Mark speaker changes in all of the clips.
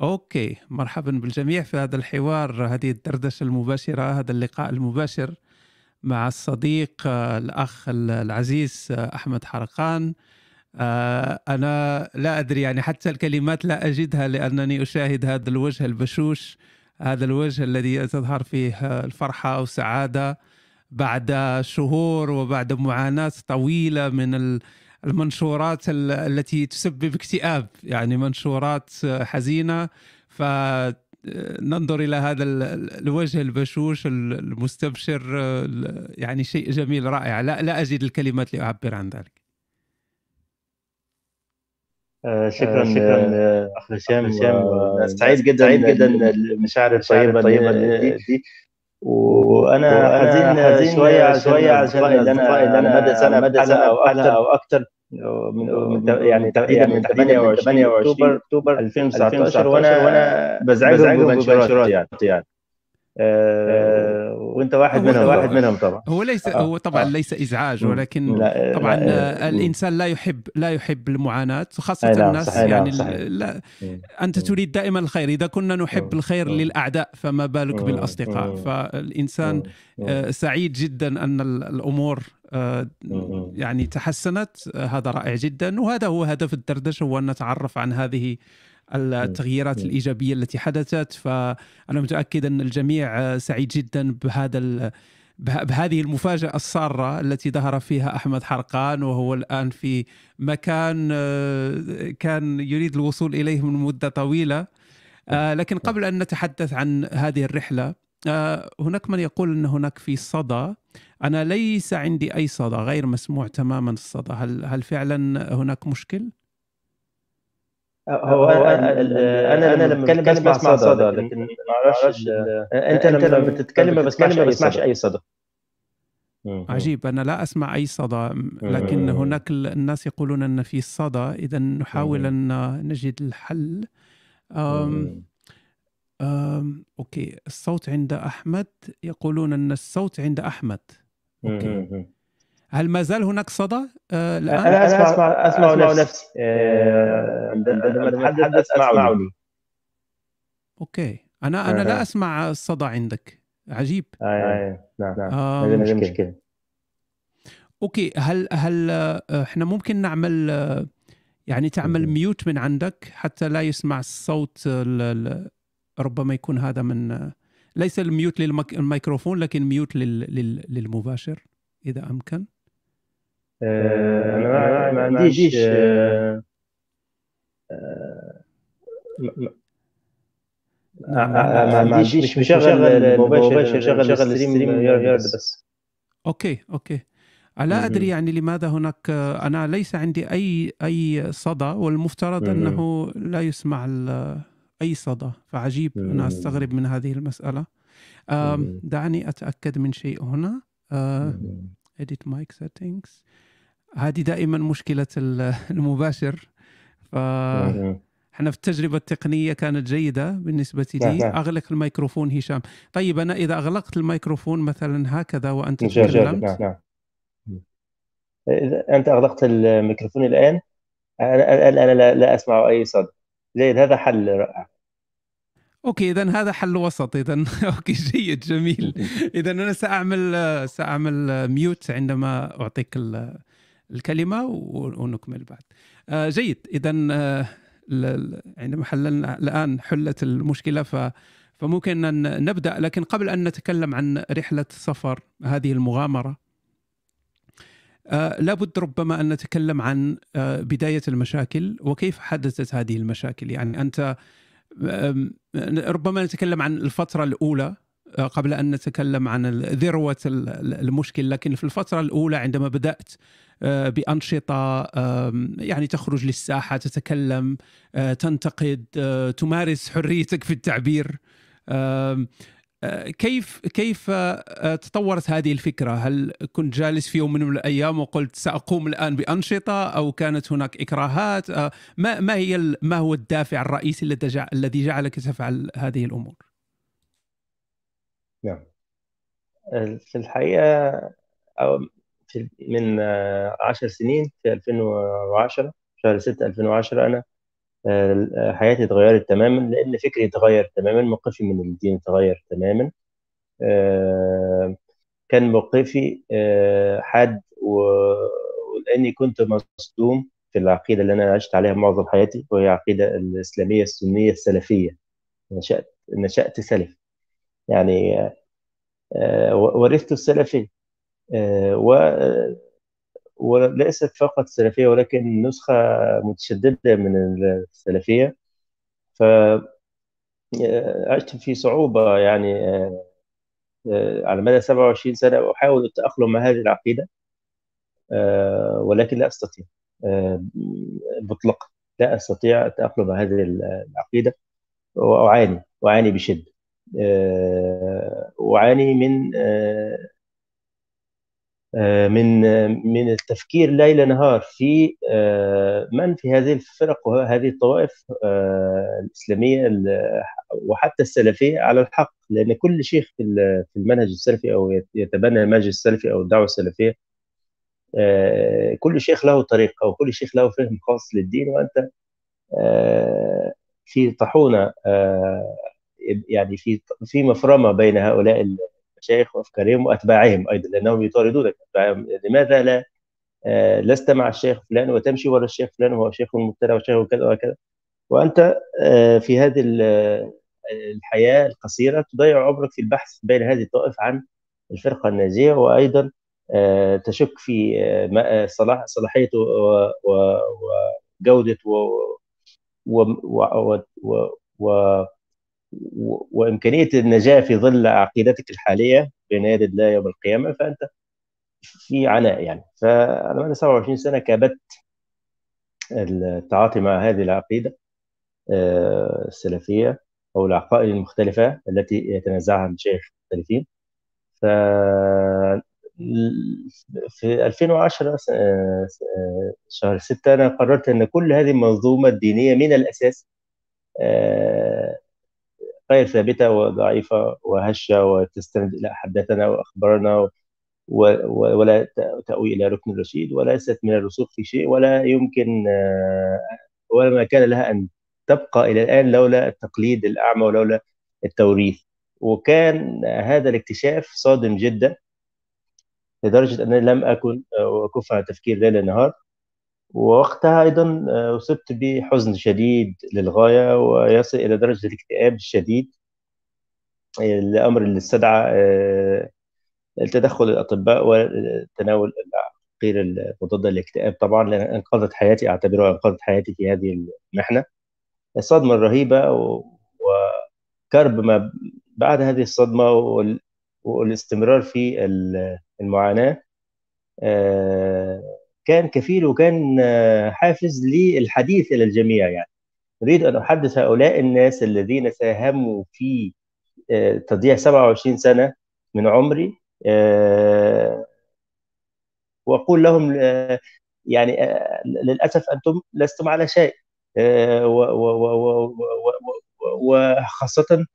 Speaker 1: أوكي مرحبا بالجميع في هذا الحوار. هذه الدردشة المباشرة هذا اللقاء المباشر مع الصديق آه، الأخ العزيز آه، أحمد حرقان. آه، أنا لا أدري يعني حتى الكلمات لا أجدها لأنني أشاهد هذا الوجه البشوش هذا الوجه الذي تظهر فيه الفرحة والسعادة بعد شهور وبعد معاناة طويلة من المنشورات التي تسبب اكتئاب يعني منشورات حزينة. فننظر إلى هذا الوجه البشوش المستبشر يعني شيء جميل رائع. لا لا أجد الكلمات لأعبر عن ذلك.
Speaker 2: آه، شكرا آه، شكرا آه، أخ هشام سعيد جدا سعيد جدا المشاعر الطيبة دي وأنا حزين شوية شوية عشان أنا أنا مدى سنه مدى سنه أو أكثر أو أكثر من يعني تقريبا من 28 أكتوبر 2019 وأنا وأنا بزعجهم بمباشرات يعني, يعني. آه وانت واحد منهم واحد منهم طبعا.
Speaker 1: هو ليس آه. هو طبعا آه ليس إزعاج ولكن لا طبعا لا الإنسان لا يحب لا يحب المعاناة خاصة نعم الناس صحيح يعني نعم صحيح. لا أنت تريد دائما الخير إذا كنا نحب الخير للأعداء فما بالك بالأصدقاء. فالإنسان آه سعيد جدا أن الأمور آه يعني تحسنت. آه هذا رائع جدا وهذا هو هدف الدردشة هو ان نتعرف عن هذه التغييرات الإيجابية التي حدثت. فأنا متأكد أن الجميع سعيد جدا بهذا بهذه المفاجأة السارة التي ظهر فيها أحمد حرقان وهو الآن في مكان آه، كان يريد الوصول إليه من مدة طويلة. آه، لكن قبل أن نتحدث عن هذه الرحلة آه، هناك من يقول أن هناك في صدى. أنا ليس عندي أي صدى غير مسموع تماما الصدى. هل, هل فعلا هناك مشكل؟
Speaker 2: هو أنا أنا لما بتكلم بسمع صدى لكن ما أعرفش أنت لما بتتكلم ما بسمعش أي صدى.
Speaker 1: عجيب أنا لا أسمع أي صدى لكن هناك الناس يقولون أن في صدى إذا نحاول أن نجد الحل. أم أم okay الصوت عند أحمد يقولون أن الصوت عند أحمد. okay. هل ما زال هناك صدى؟
Speaker 2: آه الآن؟ أنا اسمع اسمع, أسمع, أسمع نفسي. آه عندما اتحدث اسمعني
Speaker 1: okay. أنا أنا لا أسمع الصدى عندك. عجيب.
Speaker 2: آه, آه. نعم. نعم هذه مشكلة.
Speaker 1: okay. هل هل إحنا ممكن نعمل يعني تعمل mute من عندك حتى لا يسمع الصوت ربما يكون هذا من ليس ال mute للميكروفون لكن mute للمباشر إذا أمكن.
Speaker 2: آه، أنا ما عنديش آه، آه، ما عنديش مش مشغل المباشر شغل ال stream يرد بس.
Speaker 1: okay okay. لا أدري يعني لماذا هناك أنا ليس عندي أي أي صدى والمفترض أنه لا يسمع أي صدى. فعجيب أنا أستغرب من هذه المسألة. دعني أتأكد من شيء هنا. Edit mic settings. هذه دائما مشكلة المباشر. ف إحنا في التجربة التقنية كانت جيدة بالنسبة لي. نعم، نعم. أغلق الميكروفون هشام. طيب أنا إذا أغلقت الميكروفون مثلا هكذا وأنت تكلمت. نعم نعم.
Speaker 2: إذا أنت أغلقت الميكروفون الآن أنا لا, لا أسمع أي صدى جيد هذا حل رائع.
Speaker 1: okay اذا هذا حل وسط. اذا okay جيد جميل. اذا أنا سأعمل سأعمل mute عندما أعطيك الكلمة ونكمل بعد. آه، جيد. اذا آه، عندما حللنا الآن حلت المشكلة ف فممكن أن نبدأ. لكن قبل أن نتكلم عن رحلة سفر هذه المغامرة آه لابد ربما أن نتكلم عن بداية المشاكل وكيف حدثت هذه المشاكل؟ يعني أنت ربما نتكلم عن الفترة الأولى آه، قبل أن نتكلم عن ذروة المشكل لكن في الفترة الأولى عندما بدأت آه، بأنشطة يعني تخرج للساحة تتكلم آه، تنتقد تمارس حريتك في التعبير كيف كيف تطورت هذه الفكرة؟ هل كنت جالس في يوم من الأيام وقلت سأقوم الآن بأنشطة أو كانت هناك إكراهات؟ ما ما هي ما هو الدافع الرئيسي الذي جعلك تفعل هذه الأمور؟
Speaker 2: نعم في الحقيقة أو من عشر سنين في 2010 شهر 6 2010 أنا
Speaker 3: حياتي اتغيرت تماما لأن فكري اتغير تماما موقفي من الدين اتغير تماما. كان موقفي حاد ولأني كنت مصدوم في العقيدة اللي أنا عشت عليها معظم حياتي وهي عقيدة الإسلامية السنية السلفية. نشأت نشأت سلف يعني ورثت السلفية. و وليست فقط سلفية ولكن نسخة متشددة من السلفية. ف عشت في صعوبة يعني على مدى 27 سنة أحاول التأقلم مع هذه العقيدة ولكن لا أستطيع مطلقا لا أستطيع التأقلم مع هذه العقيدة. وأعاني أعاني بشدة أعاني من من من التفكير ليل نهار في من في هذه الفرق وهذه الطوائف الإسلامية وحتى السلفية على الحق. لأن كل شيخ في المنهج السلفي أو يتبنى المنهج السلفي أو الدعوة السلفية كل شيخ له طريقة وكل شيخ له فهم خاص للدين. وأنت في طاحونه يعني في في مفرمة بين هؤلاء المشايخ وأفكارهم وأتباعهم أيضا لأنهم يطاردونك. لماذا لا؟ لست مع الشيخ فلان وتمشي ورا الشيخ فلان وهو شيخ مبتدع وشيخ وكذا وكذا. وأنت في هذه الحياة القصيرة تضيع عمرك في البحث بين هذه الطوائف عن الفرقة الناجية وأيضا تشك في صلاح صلاحيته وجودة و, و, و, و وإمكانية النجاة في ظل عقيدتك الحالية بين يدي الله يوم القيامة فأنت في عناء يعني. فأنا بعد 27 سنة كابدت التعاطي مع هذه العقيدة السلفية أو العقائد المختلفة التي يتنازعها المشايخ المختلفين ف في 2010 شهر 6 أنا قررت أن كل هذه المنظومة الدينية من الأساس غير ثابتة وضعيفة وهشة وتستند إلى حدثنا وأخبارنا ولا تأوي إلى ركن الرشيد وليست من الرسوخ في شيء ولا يمكن ولا ما كان لها أن تبقى إلى الآن لولا التقليد الأعمى ولولا التوريث. وكان هذا الاكتشاف صادم جدا لدرجة أنني لم أكن أكف عن التفكير ليل نهار ووقتها أيضا أصبت بحزن شديد للغاية ويصل إلى درجة الاكتئاب الشديد الامر اللي استدعى التدخل الأطباء وتناول العقير المضاده للاكتئاب. طبعا لأن أنقذت حياتي أعتبرها أنقذت حياتي في هذه المحنة. الصدمة الرهيبة وكرب ما بعد هذه الصدمة والاستمرار في المعاناة كان كفيل وكان حافز للحديث إلى الجميع يعني. أريد أن أحدث هؤلاء الناس الذين ساهموا في تضييع 27 سنة من عمري وأقول لهم يعني للأسف أنتم لستم على شيء وخاصة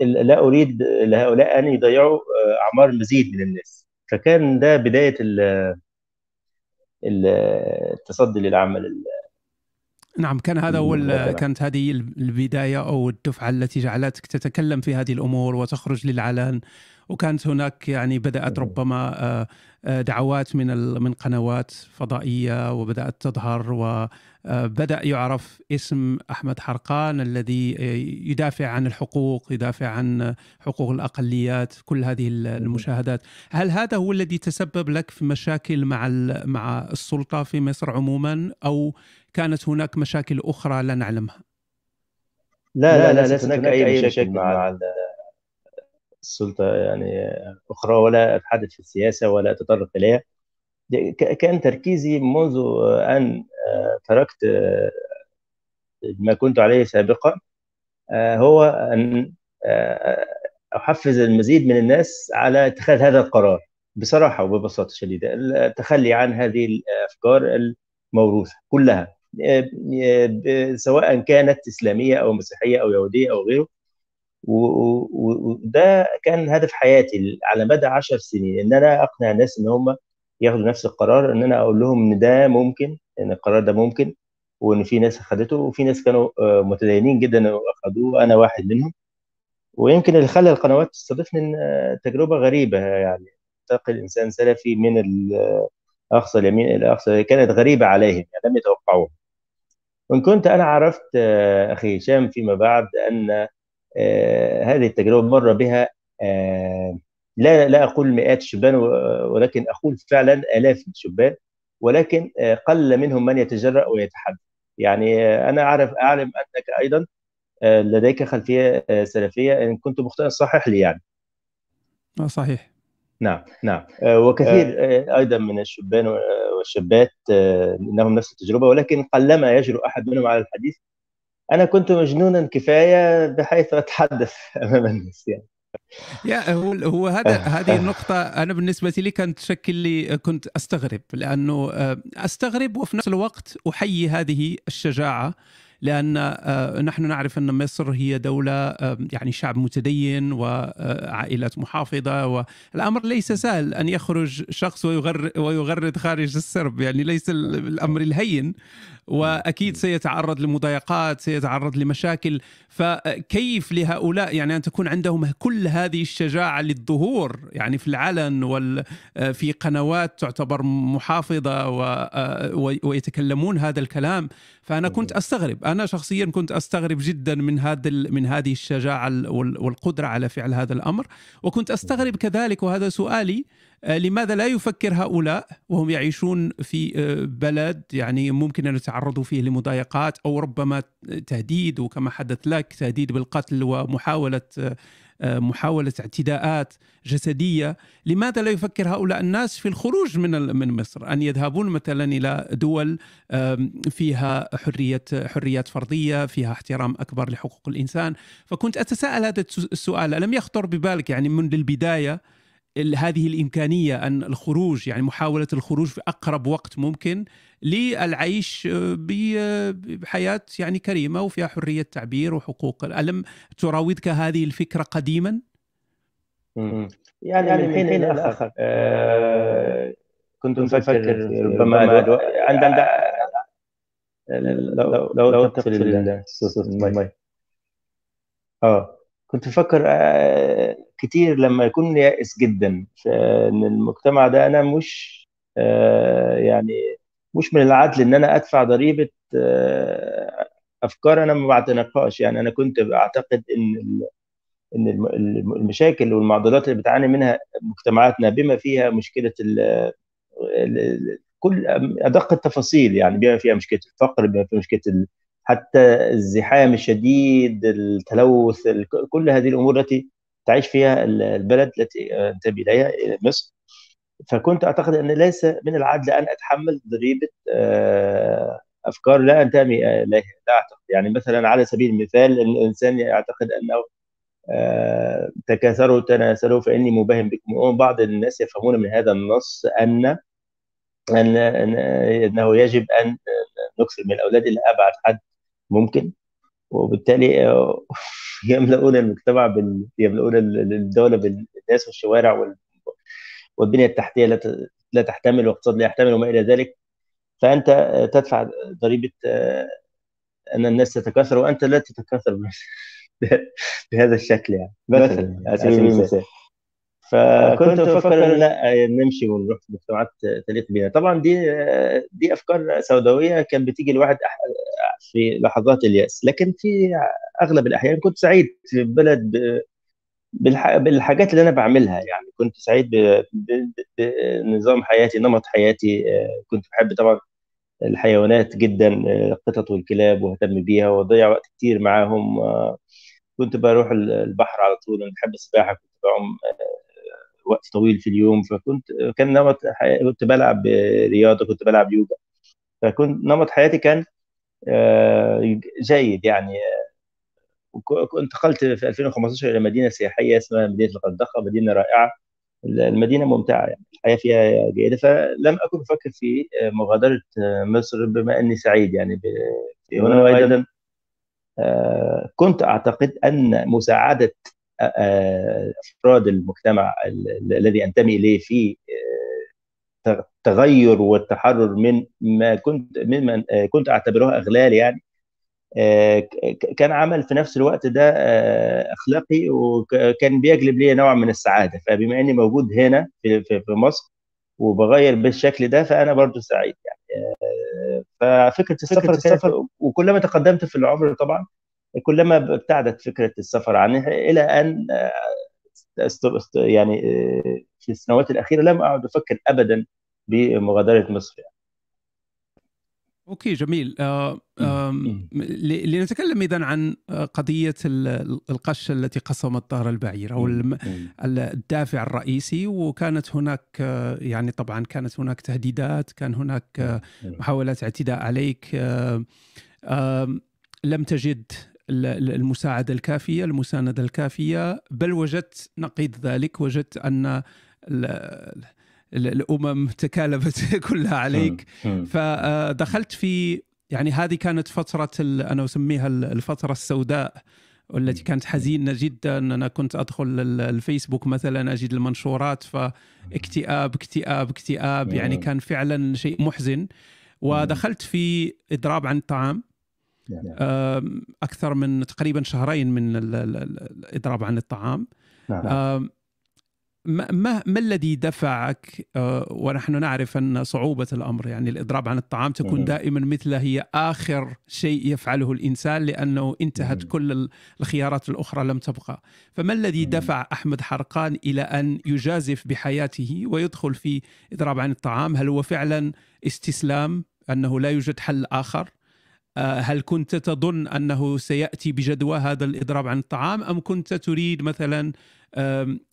Speaker 3: لا أريد لهؤلاء أن يضيعوا أعمار المزيد من الناس. فكان ده بداية التصدي للعمل
Speaker 1: نعم كان هذا هو كانت هذه البداية أو الدفعة التي جعلتك تتكلم في هذه الأمور وتخرج للعلن. وكانت هناك يعني بدأت ربما آه، آه، دعوات من من قنوات فضائية وبدأت تظهر وبدا يعرف اسم أحمد حرقان الذي آه، يدافع عن الحقوق يدافع عن حقوق الأقليات كل هذه المشاهدات. هل هذا هو الذي تسبب لك في مشاكل مع مع السلطة في مصر عموما؟ أو كانت هناك مشاكل أخرى لا نعلمها؟
Speaker 3: لا لا لا, لا ليست هناك أي مشاكل مع السلطة يعني أخرى ولا اتحدث في السياسة ولا اتطرق إليها. كان تركيزي منذ أن تركت ما كنت عليه سابقا هو أن أحفز المزيد من الناس على اتخاذ هذا القرار بصراحة وببساطة شديدة. التخلي عن هذه الأفكار الموروثة كلها سواء كانت إسلامية أو مسيحية أو يهودية أو غيره. وده كان هدف حياتي على مدى 10 سنين إن أنا أقنع الناس إن هم ياخدوا نفس القرار إن أنا أقول لهم إن ده ممكن إن القرار ده ممكن وإن في ناس اخذته وفي ناس كانوا متدينين جدا واخذوه أنا واحد منهم. ويمكن اللي خلى القنوات تستضيفني إن تجربة غريبة يعني. انتقل انسان سلفي من أقصى اليمين إلى أقصى كانت غريبة عليهم يعني لم يتوقعوها. وان كنت أنا عرفت أخي هشام فيما بعد أن هذه التجربة مر بها لا لا أقول مئات الشبان ولكن أقول فعلا آلاف الشبان ولكن قل منهم من يتجرأ ويتحدث. يعني أنا أعرف أعلم أنك أيضا لديك خلفية سلفية إن كنت مخطئا صحح لي يعني.
Speaker 1: صحيح.
Speaker 3: نعم نعم. وكثير أيضا من الشبان والشابات لهم نفس التجربة ولكن قلما يجرؤ أحد منهم على الحديث أنا كنت مجنونا كفاية بحيث أتحدث أمام الناس يعني.
Speaker 1: يا هو هو هذا هذه النقطة أنا بالنسبة لي كانت تشكل لي كنت أستغرب لأنه أستغرب وفي نفس الوقت أحيي هذه الشجاعة لأن آه، نحن نعرف أن مصر هي دولة يعني شعب متدين وعائلات محافظة والأمر ليس سهل أن يخرج شخص ويغرد خارج السرب يعني ليس الأمر الهين. وأكيد سيتعرض لمضايقات سيتعرض لمشاكل. فكيف لهؤلاء يعني أن تكون عندهم كل هذه الشجاعة للظهور يعني في العلن وفي قنوات تعتبر محافظة ويتكلمون هذا الكلام. فأنا كنت أستغرب. أنا شخصيا كنت أستغرب جدا من هذا من هذه الشجاعة والقدرة على فعل هذا الأمر. وكنت أستغرب كذلك وهذا سؤالي لماذا لا يفكر هؤلاء وهم يعيشون في آه، بلد يعني ممكن أن يتعرضوا فيه لمضايقات أو ربما تهديد وكما حدث لك تهديد بالقتل ومحاولة آه، محاولة اعتداءات جسدية. لماذا لا يفكر هؤلاء الناس في الخروج من من مصر؟ أن يذهبون مثلا إلى دول فيها حرية حريات فردية فيها احترام أكبر لحقوق الإنسان. فكنت أتساءل هذا السؤال ألم يخطر ببالك يعني منذ البداية هذه الإمكانية أن الخروج يعني محاولة الخروج في أقرب وقت ممكن للعيش آه، بحياة يعني كريمة وفيها حرية تعبير وحقوق الم تراودك هذه الفكرة قديما؟
Speaker 3: يعني, يعني من حين لاخر آه كنت مفكر ربما عند عند لو لو لو تقفل المي. آه كنت بفكر آه، كتير لما يكون يائس جدا. إن المجتمع ده أنا مش آه، يعني مش من العدل إن أنا أدفع ضريبة آه، أفكار أنا ما بعتنقاش يعني أنا كنت بعتقد إن إن المشاكل والمعضلات اللي بتعاني منها مجتمعاتنا بما فيها مشكلة ال كل أدق التفاصيل. يعني بما فيها مشكلة الفقر بما فيها مشكلة حتى الزحام الشديد التلوث كل هذه الأمور التي تعيش فيها البلد التي انتمي إليها مصر. فكنت أعتقد أن ليس من العدل أن أتحمل ضريبة آه، أفكار لا انتمي إليها لا أعتقد. يعني مثلا على سبيل المثال الإنسان يعتقد أنه آه، تكاثروا تناسلوا فإني مباهم بكم. بعض الناس يفهمون من هذا النص أن أن إنه يجب أن نكثر من الاولاد إلى ابعد حد ممكن. وبالتالي آه، يملؤون المجتمع بال... يملؤون الدولة بالناس والشوارع وال... والبنية التحتية لا لا تحتمل واقتصاد لا يحتمل وما إلى ذلك. فأنت تدفع ضريبة آه، أن الناس تتكاثر وأنت لا تتكاثر بهذا الشكل يعني مثلا على سبيل المثال. فكنت بفكر لا نمشي ونروح في مجتمعات تليق بنا طبعا دي دي أفكار سوداوية كان بتيجي الواحد في لحظات اليأس. لكن في أغلب الأحيان كنت سعيد في البلد بالحاجات اللي أنا بعملها يعني. كنت سعيد بنظام حياتي نمط حياتي. كنت بحب طبعا الحيوانات جدا القطط والكلاب واهتم بيها وأضيع وقت كتير معاهم. كنت بروح البحر على طول. أنا بحب السباحة كنت بعوم وقت طويل في اليوم. فكنت كان نمط كنت بلعب رياضة كنت بلعب يوجا. فكنت نمط حياتي كان آه، جيد يعني. انتقلت في 2015 إلى مدينة سياحية اسمها مدينة الغردقة مدينة رائعة. المدينة ممتعة يعني الحياة فيها جيدة. فلم أكن أفكر في مغادرة مصر بما أني سعيد يعني هنا وأيضا آه، كنت أعتقد أن مساعدة أفراد المجتمع الذي أنتمي إليه في
Speaker 2: التغير والتحرر من ما كنت ممن كنت أعتبره أغلال يعني. كان عمل في نفس الوقت ده أخلاقي وكان بيجلب لي نوع من السعادة. فبما إني موجود هنا في في مصر وبغير بالشكل ده فأنا برضو سعيد يعني. ففكرة السفر, السفر. وكلما تقدمت في العمر طبعا كلما ابتعدت فكرة السفر عنها إلى أن يعني في السنوات الأخيرة لم أعد أفكر ابدا بمغادرة مصر يعني.
Speaker 1: أوكي جميل. آه آه لنتكلم اذا عن قضية القشه التي قصمت ظهر البعير أو الدافع الرئيسي. وكانت هناك يعني طبعا كانت هناك تهديدات كان هناك محاولات اعتداء عليك. آه لم تجد المساعدة الكافية المساندة الكافية بل وجدت نقيض ذلك وجدت أن الأمم تكالبت كلها عليك. فدخلت في يعني هذه كانت فترة أنا أسميها الفترة السوداء والتي كانت حزينة جدا. أنا كنت أدخل الفيسبوك مثلا أجد المنشورات فاكتئاب اكتئاب اكتئاب. يعني كان فعلا شيء محزن. ودخلت في إضراب عن الطعام أكثر من تقريبا شهرين من الإضراب عن الطعام. ما, ما الذي دفعك آه، ونحن نعرف أن صعوبة الأمر يعني الإضراب عن الطعام تكون دائما مثل هي آخر شيء يفعله الإنسان لأنه انتهت كل الخيارات الأخرى لم تبقى. فما الذي دفع أحمد حرقان إلى أن يجازف بحياته ويدخل في إضراب عن الطعام؟ هل هو فعلا استسلام أنه لا يوجد حل آخر؟ آه، هل كنت تظن أنه سيأتي بجدوى هذا الإضراب عن الطعام؟ أم كنت تريد مثلا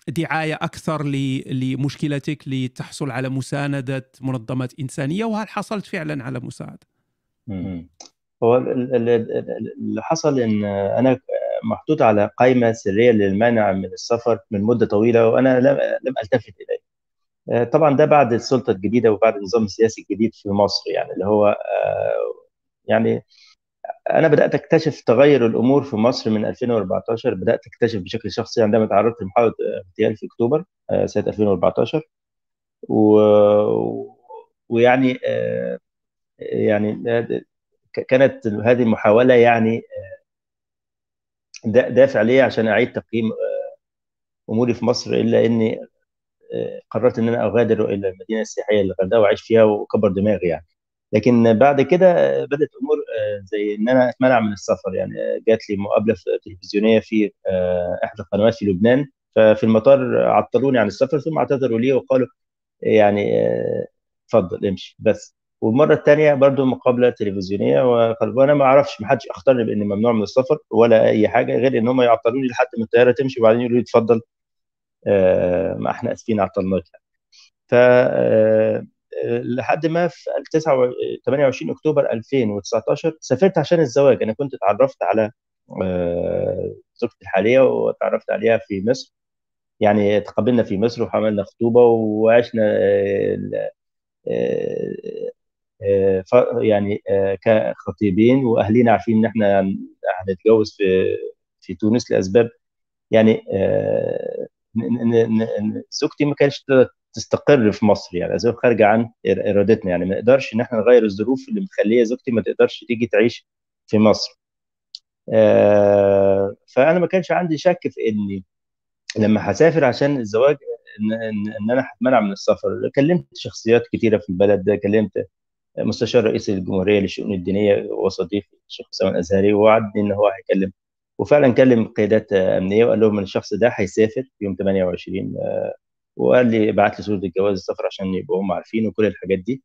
Speaker 1: دعاية أكثر لمشكلتك لتحصل على مساندة منظمات إنسانية وهل حصلت فعلا على مساعده؟
Speaker 2: هو اللي حصل إن أنا محطوط على قائمة سرية للمنع من السفر من مدة طويلة وأنا لم ألتفت إليه. آه، طبعا ده بعد السلطة الجديدة وبعد النظام السياسي الجديد في مصر يعني اللي هو آه، يعني أنا بدأت أكتشف تغير الأمور في مصر من 2014 بدأت أكتشف بشكل شخصي. عندما تعرضت لمحاولة اغتيال في أكتوبر آه، سنة 2014 و... ويعني آه، يعني كانت هذه المحاولة يعني آه، دافع لي عشان أعيد تقييم أموري في مصر إلا إني قررت إن أنا أغادر إلى المدينة السياحية الغردقة وأعيش فيها وكبر دماغي يعني. لكن بعد كده بدأت أمور آه، زي إن أنا أتمنع من السفر. يعني جات لي مقابلة تلفزيونية في آه، إحدى القنوات في لبنان. ففي المطار عطلوني عن السفر ثم اعتذروا لي وقالوا يعني آه، اتفضل امشي. بس. والمرة الثانية برضو مقابلة تلفزيونية وأنا ما أعرفش ما حدش اخطرني بإني ممنوع من السفر ولا أي حاجة غير إن هم يعطلوني لحد ما الطيارة تمشي وبعدين يقولوا لي اتفضل. ما إحنا آسفين عطلناك ف لحد ما في 28 أكتوبر 2019 سافرت عشان الزواج. أنا كنت اتعرفت على آه، زوجتي الحالية وتعرفت عليها في مصر. يعني تقابلنا في مصر وعملنا خطوبة وعشنا آه، آه، يعني كخطيبين واهلينا عارفين إن إحنا هنتجوز في في تونس لأسباب يعني زوجتي ما كانتش تستقر في مصر يعني. اسباب خارجه عن إرادتنا يعني. ما نقدرش إن إحنا نغير الظروف اللي مخلية زوجتي ما تقدرش تيجي تعيش في مصر. آه فأنا ما كانش عندي شك في إني لما هسافر عشان الزواج ان, إن أنا هتمنع من السفر. كلمت شخصيات كثيره في البلد ده. كلمت مستشار رئيس الجمهورية للشؤون الدينية وصديقي الشيخ أسامة الأزهري ووعدني إن هو هيكلم وفعلا كلم قيادات أمنية وقال لهم إن الشخص ده هيسافر يوم 28 وقال لي ابعت لي صورة الجواز السفر عشان يبقوا هم عارفين وكل الحاجات دي.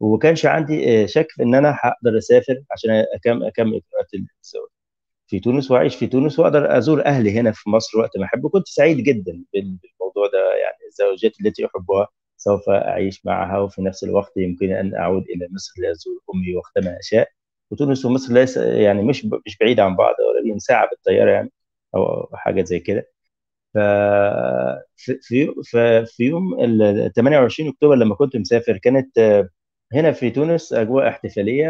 Speaker 2: وما كانش عندي آه، شك في إن أنا هقدر أسافر عشان اكمل أكمل اجراءات الزواج. في تونس وأعيش في تونس وأقدر أزور أهلي هنا في مصر وقت ما أحب. وكنت سعيد جدا بالموضوع ده. يعني الزوجات التي أحبها سوف أعيش معها وفي نفس الوقت يمكن أن أعود إلى مصر لأزور أمي وقتما أشاء. وتونس ومصر ليس يعني مش مش بعيد عن بعض قريبين ساعة بالطيارة يعني أو حاجة زي كده. ف في في يوم ال 28 أكتوبر لما كنت مسافر كانت هنا في تونس أجواء احتفالية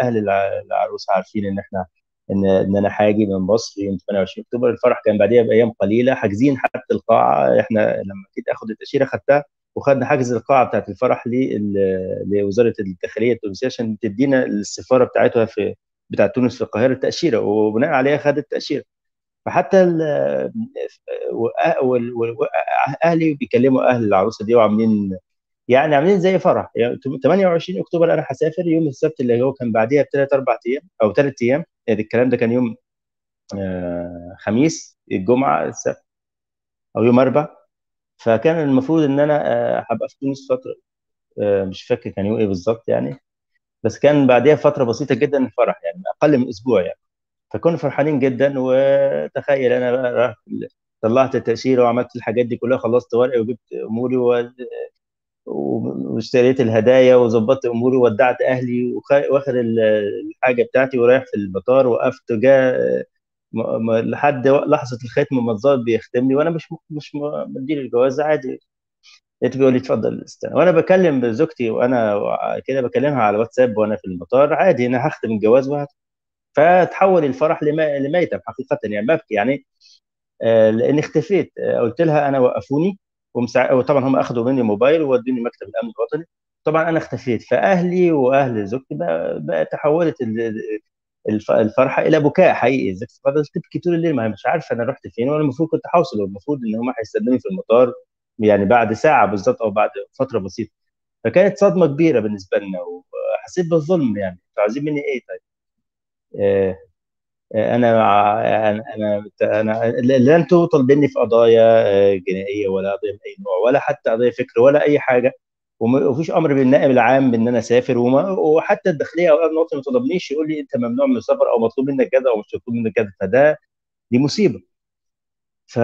Speaker 2: أهل العروس عارفين إن إحنا إن إن أنا حاجي من مصر يوم 28 أكتوبر. الفرح كان بعديها بأيام قليلة حاجزين حتى القاعة. إحنا لما جيت آخد التأشيرة خدتها وخدنا حجز القاعة بتاعت الفرح لوزارة الداخلية التونسية عشان تدينا السفاره بتاعتها في بتاعت تونس في القاهرة التأشيرة. وبناء عليها خدت التأشيرة. فحتى أهلي بيكلموا أهل العروسة دي وعاملين يعني عاملين زي فرح. يعني 28 أكتوبر أنا هسافر يوم السبت اللي هو كان بعديها بثلاث أربع أيام أو ثلاث أيام. يعني الكلام ده كان يوم آه، خميس الجمعة السبت أو يوم أربع. فكان المفروض إن أنا آه، هبقى في تونس فترة آه، مش فاكر كان يوم إيه بالظبط يعني. بس كان بعديها فترة بسيطة جدا الفرح يعني أقل من أسبوع يعني. فكنا فرحانين جدا وتخيل أنا بقى طلعت التأشيرة وعملت الحاجات دي كلها خلصت ورقي وجبت أموري و... واشتريت الهدايا وظبطت أموري وودعت أهلي واخد الحاجة بتاعتي ورايح في المطار وقفت جاء لحد لحظة الختم المنظار بيختمني وأنا مش مش مدير الجواز عادي. لقيته بيقول لي اتفضل استنى. وأنا بكلم زوجتي وأنا كده بكلمها على واتساب وأنا في المطار عادي أنا هختم الجواز وهت... فتحول الفرح لميتم حقيقة يعني. ببكي يعني آه لأني اختفيت. آه قلت لها أنا وقفوني ومسع... وطبعا هم أخذوا مني موبايل وودوني مكتب الأمن الوطني. طبعا أنا اختفيت. فأهلي وأهل زوجتي بقى, بقى تحولت الفرحة إلى بكاء حقيقي. فضلت تبكي طول الليل ما مش عارفة أنا رحت فين وأنا المفروض كنت هوصل والمفروض إن هم هيستنوني في المطار يعني بعد ساعة بالظبط أو بعد فترة بسيطة. فكانت صدمة كبيرة بالنسبة لنا وحسيت بالظلم يعني. أنتوا عايزين مني إيه طيب؟ آه أنا أنا أنا لن توصل مني في قضايا آه، جنائية ولا قضيه من أي نوع ولا حتى قضيه فكر ولا أي حاجة. ومفيش أمر بالنائب العام بإن أنا أسافر. وما وحتى الداخلية أو الامن الوطني ما طلبنيش يقول لي أنت ممنوع من السفر أو مطلوب منك كذا أو مش مطلوب منك كذا. فده دي مصيبة. ف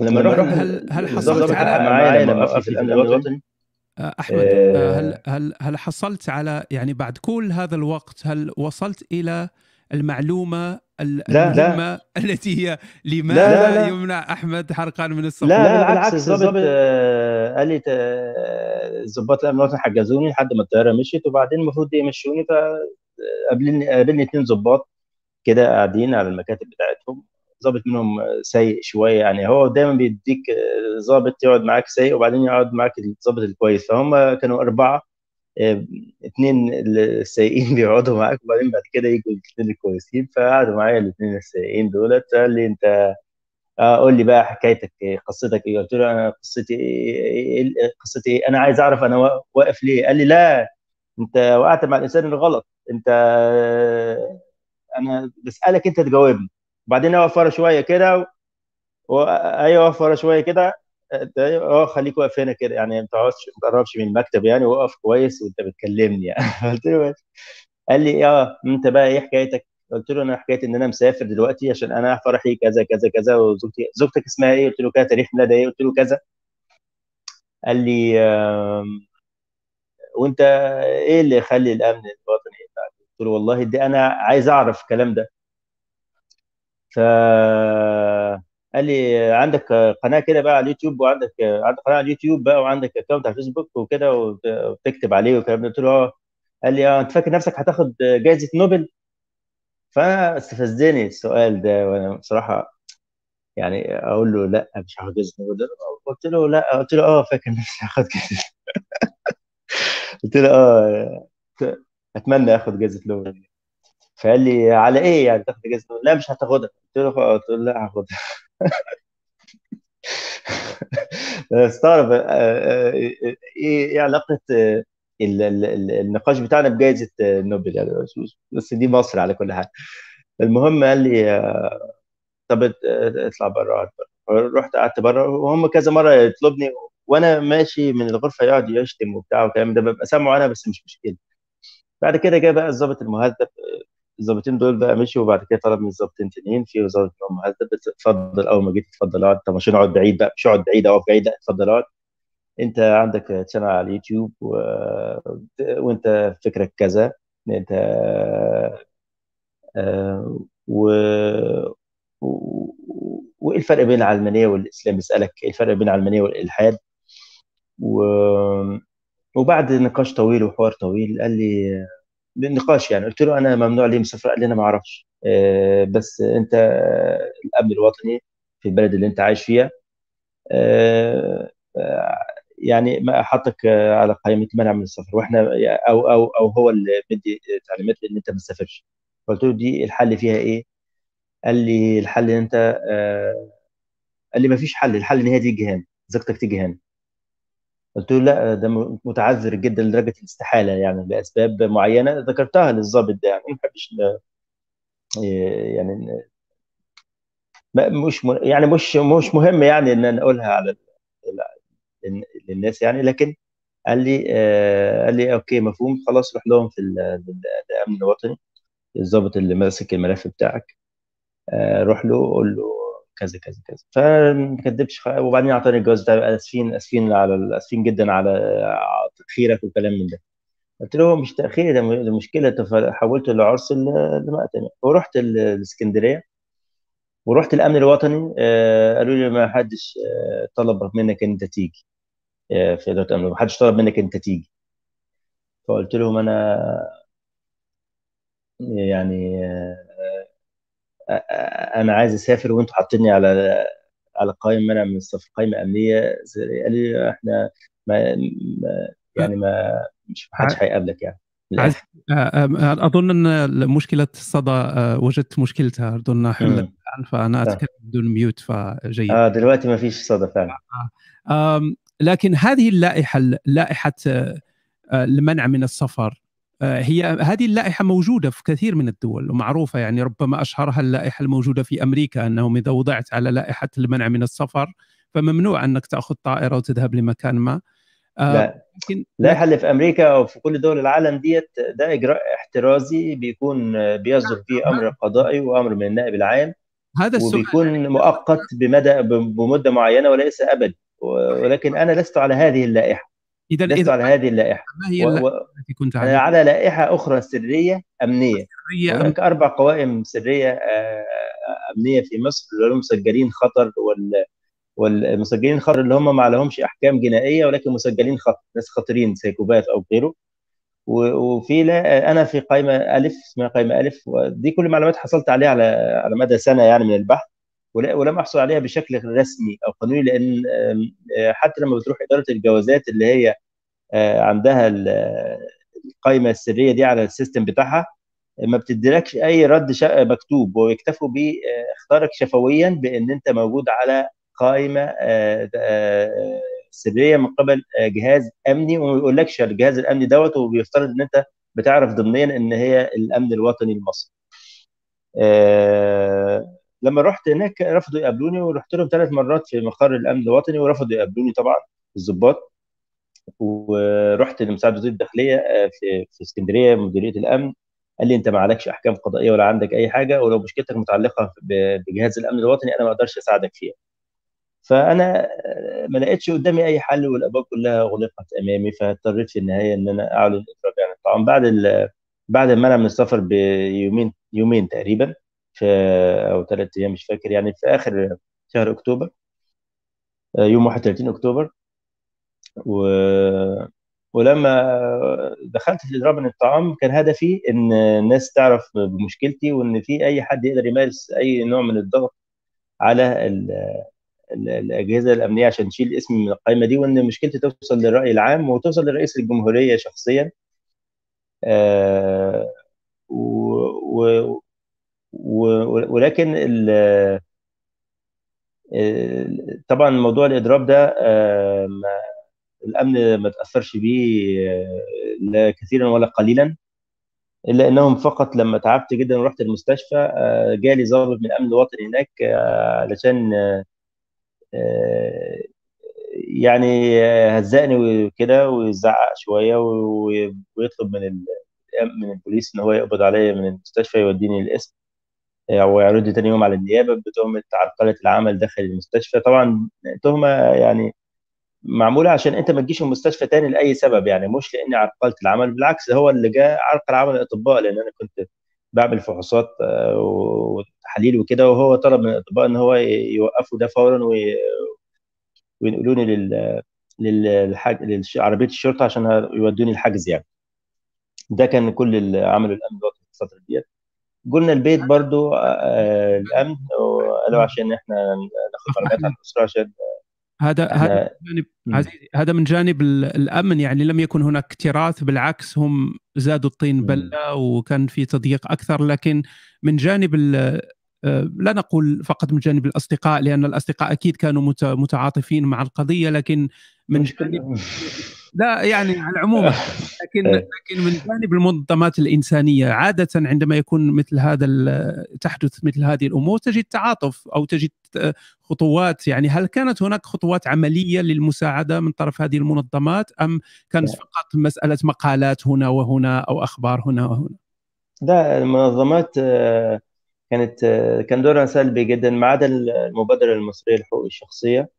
Speaker 1: لما رحنا هل هل حصلت على معايا لما في الأمن الوطني؟ آه، أحمد آه، هل هل هل حصلت على يعني بعد كل هذا الوقت هل وصلت إلى المعلومة المهمه لا. التي هي لماذا لا لا يمنع أحمد حرقان من السفر
Speaker 2: لا, لا بالعكس الضابط آه قال لي ظباط الامن الوطني حجزوني لحد ما الطيارة مشيت وبعدين المفروض يمشوني فقابلني قابلني اثنين ظباط كده قاعدين على المكاتب بتاعتهم. ظابط منهم سيء شوية. يعني هو دايما بيديك ظابط يقعد معاك سيء وبعدين يقعد معاك الظابط الكويس. فهم كانوا أربعة اثنين السيئين بيقعدوا معاك وبعدين بعد كده يجوا الاثنين الكويسين. فقعدوا معايا الاثنين السيئين دولت. قال لي أنت آه قول لي بقى حكايتك قصتك إيه؟ قلت له أنا قصتي إيه, إيه؟ قصتي إيه؟ أنا عايز أعرف أنا واقف ليه. قال لي لا أنت وقعت مع الإنسان الغلط. أنت أنا بسألك أنت تجاوبني. وبعدين اقف ورا شوية كده و... أيوه اقف ورا شوية كده. أه خليك واقف هنا كده. يعني ما تقعدش ما تقربش من المكتب يعني وقف كويس وأنت بتكلمني يعني. قلت له قال لي آه أنت بقى إيه حكايتك؟ قلت له أنا حكايتي إن أنا مسافر دلوقتي عشان أنا فرحي كذا كذا كذا وزوجتي زوجتك اسمها إيه؟ قلت له كذا تاريخ ميلادها إيه؟ قلت له كذا. قال لي وأنت إيه اللي يخلي الأمن الوطني قلت له والله دي أنا عايز أعرف الكلام ده. ف قال لي عندك قناة كده بقى على اليوتيوب وعندك عندك قناة على اليوتيوب بقى وعندك account على الفيسبوك وكده وبتكتب عليه والكلام ده. قلت له آه. قال لي آه انت فاكر نفسك هتاخد جائزه نوبل؟ فأنا استفزني السؤال ده وأنا بصراحة يعني أقول له لا مش هاخد جائزه نوبل. قلت له لا. قلت له آه فاكر نفسي هاخد جائزه قلت له آه أتمنى أخد جائزه نوبل. فقال لي على إيه يعني تاخد نوبل لا مش هتاخدها. قلت له قلت له لا هاخدها. استغرب آه، آه، إيه إيه علاقة آه، النقاش بتاعنا بجائزة نوبل يعني. بس دي مصر على كل حال. المهم قال لي طب اطلع بره رحت قعدت بره وهم كذا مرة يطلبني وأنا ماشي من الغرفة يقعد يشتم وبتاع والكلام ده ببقى سامعه أنا بس مش مشكلة. بعد كده جه بقى الظابط المهذب الظابطين دول بقى مشوا وبعد كده طلب من الظابطين تانيين في ظابط منهم مهذب اتفضل أول ما جيت اتفضل اقعد طب مش نقعد بعيد بقى مش اقعد بعيد أقف بعيد لا اتفضل اقعد أنت عندك شانل على اليوتيوب و... وأنت فكرك كذا أنت آه،. و... وإيه الفرق بين العلمانية والإسلام بيسالك إيه الفرق بين العلمانية والإلحاد و... وبعد نقاش طويل وحوار طويل قال لي بالنقاش يعني. قلت له أنا ممنوع لي مسافر قال لي أنا ما أعرفش. آه، بس أنت الأمن الوطني في البلد اللي أنت عايش فيها آه، يعني ما حطك على قائمة منع من السفر. وإحنا أو أو أو هو اللي بدي تعليمات ان أنت ما تسافرش. قلت له دي الحل فيها إيه؟ قال لي الحل إن أنت قال لي ما فيش حل. الحل إن هي تيجي هنا زوجتك تيجي هنا. قلت له لا ده متعذر جدا لدرجة الاستحالة يعني لأسباب معينة ذكرتها للظابط ده يعني ما بحبش يعني مش يعني مش مش مهم يعني إن أنا أقولها على للناس يعني لكن قال لي آه قال لي أوكي مفهوم خلاص روح لهم في الامن الوطني الضابط اللي ماسك الملف بتاعك آه روح له قول له كذا كذا كذا. فما كدبش وبعدين اعطاني الجواز بتاعي آسفين آسفين على آسفين جدا على تأخيرك وكلام من ده. قلت له مش تأخير ده المشكلة حولته لعرس المأتم ورحت الاسكندريه ورحت الأمن الوطني. آه قالوا لي ما حدش آه طلب منك إن أنت تيجي آه في إدارة الأمن ما حدش طلب منك إن أنت تيجي. فقلت لهم أنا يعني أنا عايز أسافر وأنتوا حاطيني على على قائمة منع من السفر قائمة أمنية قال لي إحنا ما يعني ما مش حدش هيقابلك يعني
Speaker 1: عز... أظن إن مشكلة الصدى وجدت مشكلتها أظن حلت فأنا أتكلم بدون ميوت فجيد.
Speaker 2: آه دلوقتي ما فيش صدى فعلا.
Speaker 1: آه. لكن هذه اللائحة لائحة المنع من السفر هي هذه اللائحة موجودة في كثير من الدول ومعروفة يعني ربما أشهرها اللائحة الموجودة في أمريكا أنهم إذا وضعت على لائحة المنع من السفر فممنوع أنك تأخذ طائرة وتذهب لمكان ما.
Speaker 2: لا اللائحة اللي في أمريكا أو في كل دول العالم ديت ده إجراء احترازي بيكون بيصدر فيه أمر قضائي وأمر من النائب العام هذا السؤال وبيكون مؤقت بمدى بمدة معينة وليس ابد ولكن أنا لست على هذه اللائحة.
Speaker 1: اذا
Speaker 2: لست على هذه اللائحة.
Speaker 1: ما هي اللائحة التي كنت
Speaker 2: عليها؟ على لائحة أخرى سرية أمنية. سرية هناك أم... أربع قوائم سرية أمنية في مصر اللي هم مسجلين خطر وال والمسجلين خطر اللي هم ما لهمش أحكام جنائية ولكن مسجلين خطر ناس خطرين psychopath أو غيره. وفي لا أنا في قائمة ألف اسمها قائمة ألف ودي كل المعلومات حصلت عليها على على مدى سنة يعني من البحث. ولم احصل عليها بشكل رسمي أو قانوني لأن حتى لما بتروح إدارة الجوازات اللي هي عندها القائمه السرية دي على ال system بتاعها ما بتديلكش أي رد مكتوب ويكتفوا بإخطارك شفويا بإن أنت موجود على قائمه سرية من قبل جهاز أمني وما بيقولكش الجهاز الأمني دوت وبيفترض إن أنت بتعرف ضمنيا إن هي الأمن الوطني المصري. لما رحت هناك رفضوا يقابلوني ورحت لهم ثلاث مرات في مقر الأمن الوطني ورفضوا يقابلوني طبعا الضباط ورحت لمساعد وزير الداخلية في في اسكندرية مديرية الأمن. قال لي أنت ما عليكش أحكام قضائية ولا عندك أي حاجة ولو مشكلتك متعلقة بجهاز الأمن الوطني أنا ما أقدرش أساعدك فيها. فأنا ما لقيتش قدامي أي حل والأبواب كلها غلقت أمامي فاضطريت في النهاية إن أنا أعلن اخراج عن الطعام. بعد بعد المنع من السفر بيومين يومين تقريبا في أو ثلاث أيام مش فاكر يعني في آخر شهر أكتوبر يوم 31 أكتوبر. و ولما دخلت في الاضراب من الطعام كان هدفي إن الناس تعرف بمشكلتي وإن في أي حد يقدر يمارس أي نوع من الضغط على الأجهزة الأمنية عشان تشيل اسمي من القائمة دي وإن مشكلتي توصل للرأي العام وتوصل لرئيس الجمهورية شخصيا. آه و و ولكن طبعا موضوع الإضراب ده الأمن ما تأثرش بيه لا كثيرا ولا قليلا إلا إنهم فقط لما تعبت جدا ورحت المستشفى جالي ضابط من الامن الوطني هناك علشان يعني هزقني وكده ويزعق شوية ويطلب من من البوليس إن هو يقبض عليا من المستشفى يوديني القسم أو يعرض تاني يوم على النيابة بتهمه عرقله العمل داخل المستشفى. طبعا تهمة يعني معمولة عشان أنت ما تجيش المستشفى تاني لأي سبب يعني مش لأني عرقلت العمل بالعكس هو اللي جاء عرقل عمل الأطباء لأن أنا كنت بعمل فحوصات وتحاليل وكده وهو طلب من الأطباء إن هو يوقفوا ده فورا وينقلوني لل للحاج لعربيه الشرطة عشان يودوني الحجز يعني. ده كان كل عمله الأمن في الفترة ديت قلنا البيت برضو آه الأمن وقالوا عشان إحنا ناخد معلومات عن الأسرة عشان
Speaker 1: هذا هذا جانب عزيزي هذا من جانب الأمن يعني لم يكن هناك اكتراث بالعكس هم زادوا الطين بلة وكان في تضييق أكثر. لكن من جانب آه، لا نقول فقط من جانب الأصدقاء لأن الأصدقاء أكيد كانوا متعاطفين مع القضية لكن من جانب لا يعني على العموم لكن إيه. لكن من جانب المنظمات الإنسانية عادة عندما يكون مثل هذا تحدث مثل هذه الأمور تجد تعاطف أو تجد خطوات يعني هل كانت هناك خطوات عملية للمساعدة من طرف هذه المنظمات أم كانت فقط مسألة مقالات هنا وهنا أو أخبار هنا وهنا؟
Speaker 2: لا المنظمات آه، كانت آه، كان دورها سلبي جدا ما عدا المبادرة المصرية للحقوق الشخصية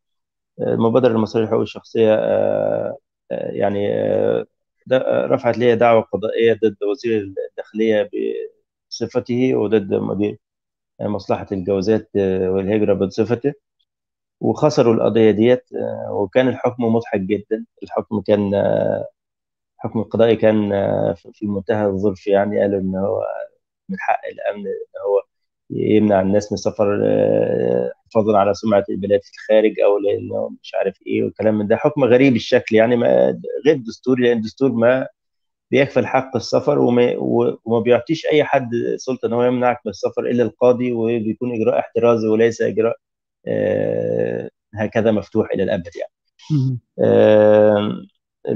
Speaker 2: المبادرة المصرية للحقوق الشخصية آه، يعني رفعت لي دعوة قضائية ضد وزير الداخلية بصفته وضد مدير مصلحة الجوازات والهجرة بصفته. وخسروا القضية ديت وكان الحكم مضحك جدا. الحكم كان الحكم القضائي كان في منتهى الظرف يعني. قالوا إن هو من حق الأمن إن هو يمنع الناس من السفر آه، حفاظا على سمعة البلاد في الخارج أو لأنه مش عارف إيه والكلام من ده حكم غريب الشكل يعني ما غير دستوري لأن الدستور ما بيكفل حق السفر وما, وما بيعطيش أي حد سلطة إن هو يمنعك من السفر إلا القاضي وبيكون إجراء احترازي وليس إجراء آه هكذا مفتوح إلى الأبد يعني. آه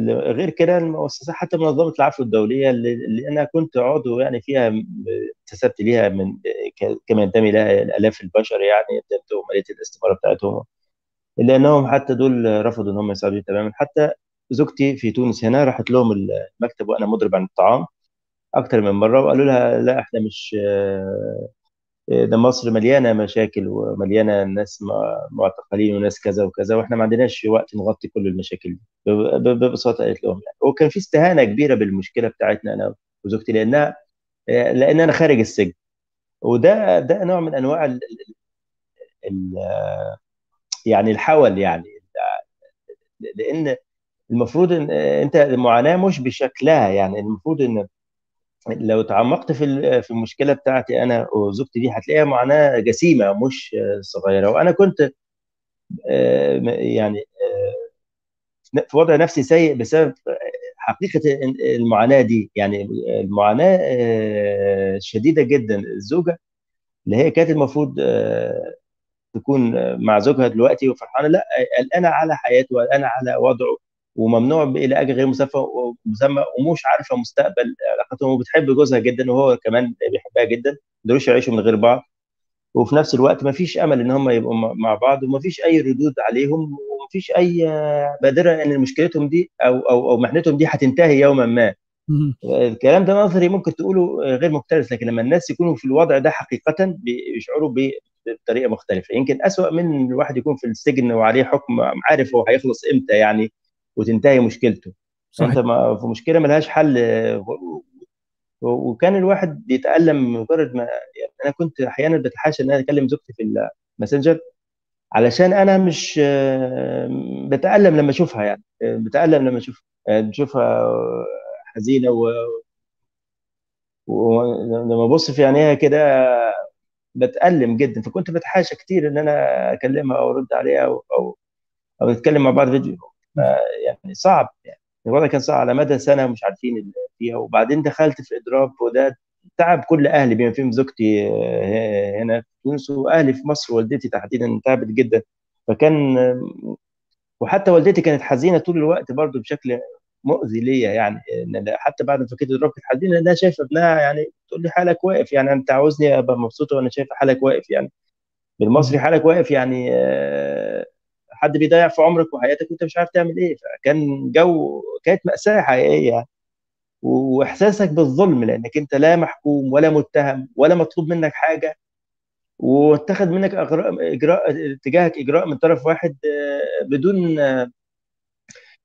Speaker 2: غير كده المؤسسات حتى منظمة العفو الدولية اللي أنا كنت عضو يعني فيها انتسبت ليها من كما ينتمي لها الآلاف البشر يعني اديتهم ماليه الاستماره بتاعتهم إلا أنهم حتى دول رفضوا إن هم يساعدوني تماما. حتى زوجتي في تونس هنا راحت لهم المكتب وأنا مضرب عن الطعام أكثر من مرة وقالوا لها لا إحنا مش ده مصر مليانة مشاكل ومليانة ناس معتقلين وناس كذا وكذا وإحنا ما عندناش وقت نغطي كل المشاكل دي ببساطة قالت لهم يعني. وكان في استهانة كبيرة بالمشكلة بتاعتنا أنا وزوجتي لانها لأن أنا خارج السجن. وده ده نوع من أنواع ال يعني الحول يعني. لأن المفروض ان أنت المعاناة مش بشكلها يعني المفروض إن لو تعمقت في في المشكلة بتاعتي أنا وزوجتي دي هتلاقيها معاناه جسيمة مش صغيرة. وأنا كنت آه، يعني آه، في وضع نفسي سيء بسبب حقيقة المعاناة دي. يعني المعاناة آه، شديدة جدا. الزوجة اللي هي كانت المفروض تكون مع زوجها دلوقتي وفرحانة لأ قلقانه على حياته وقلقانه على وضعه. وممنوع إلى أجل غير مسمى ومش عارفة مستقبل علاقتهم وبتحب جوزها جدا وهو كمان بيحبها جدا ما يقدروش يعيشوا من غير بعض. وفي نفس الوقت ما فيش أمل إن هم يبقوا مع بعض وما فيش أي ردود عليهم وما فيش أي بادرة إن مشكلتهم دي أو أو أو محنتهم دي هتنتهي يوما ما. الكلام ده نظري ممكن تقوله غير مكترث لكن لما الناس يكونوا في الوضع ده حقيقه بيشعروا بطريقة مختلفة. يمكن أسوأ من الواحد يكون في السجن وعليه حكم عارف هو هيخلص إمتى يعني. وتنتهي مشكلته. صحيح. انت ما في مشكلة ملهاش حل. وكان الواحد بيتألم مجرد ما يعني أنا كنت أحيانا بتحاشى إن أنا أكلم زوجتي في الماسنجر علشان أنا مش بتألم لما أشوفها يعني. بتألم لما اشوفها بشوفها حزينة و ولما أبص في عينيها كده بتألم جدا. فكنت بتحاشى كتير إن أنا أكلمها أو ارد عليها أو أو, أو نتكلم مع بعض فيديو. يعني صعب يعني الوضع كان صعب على مدى سنة مش عارفين فيها. وبعدين دخلت في اضراب وده تعب كل أهلي بما فيهم زوجتي آه، هنا. في تونس وأهلي في مصر والدتي تحديدا تعبت جدا. فكان وحتى والدتي كانت حزينة طول الوقت برضه بشكل مؤذي ليا يعني حتى بعد ما فكيت كانت حزينة لأنها شايفة ابنها يعني تقول لي حالك واقف يعني أنت عاوزني أبقى مبسوطة وأنا شايفة حالك واقف يعني بالمصري حالك واقف يعني آه، حد بيضيع في عمرك وحياتك وانت مش عارف تعمل إيه فكان جو كانت مأساة حقيقية يعني. وإحساسك بالظلم لأنك أنت لا محكوم ولا متهم ولا مطلوب منك حاجة واتخذ منك اجراء إجراء تجاهك إجراء من طرف واحد آه، بدون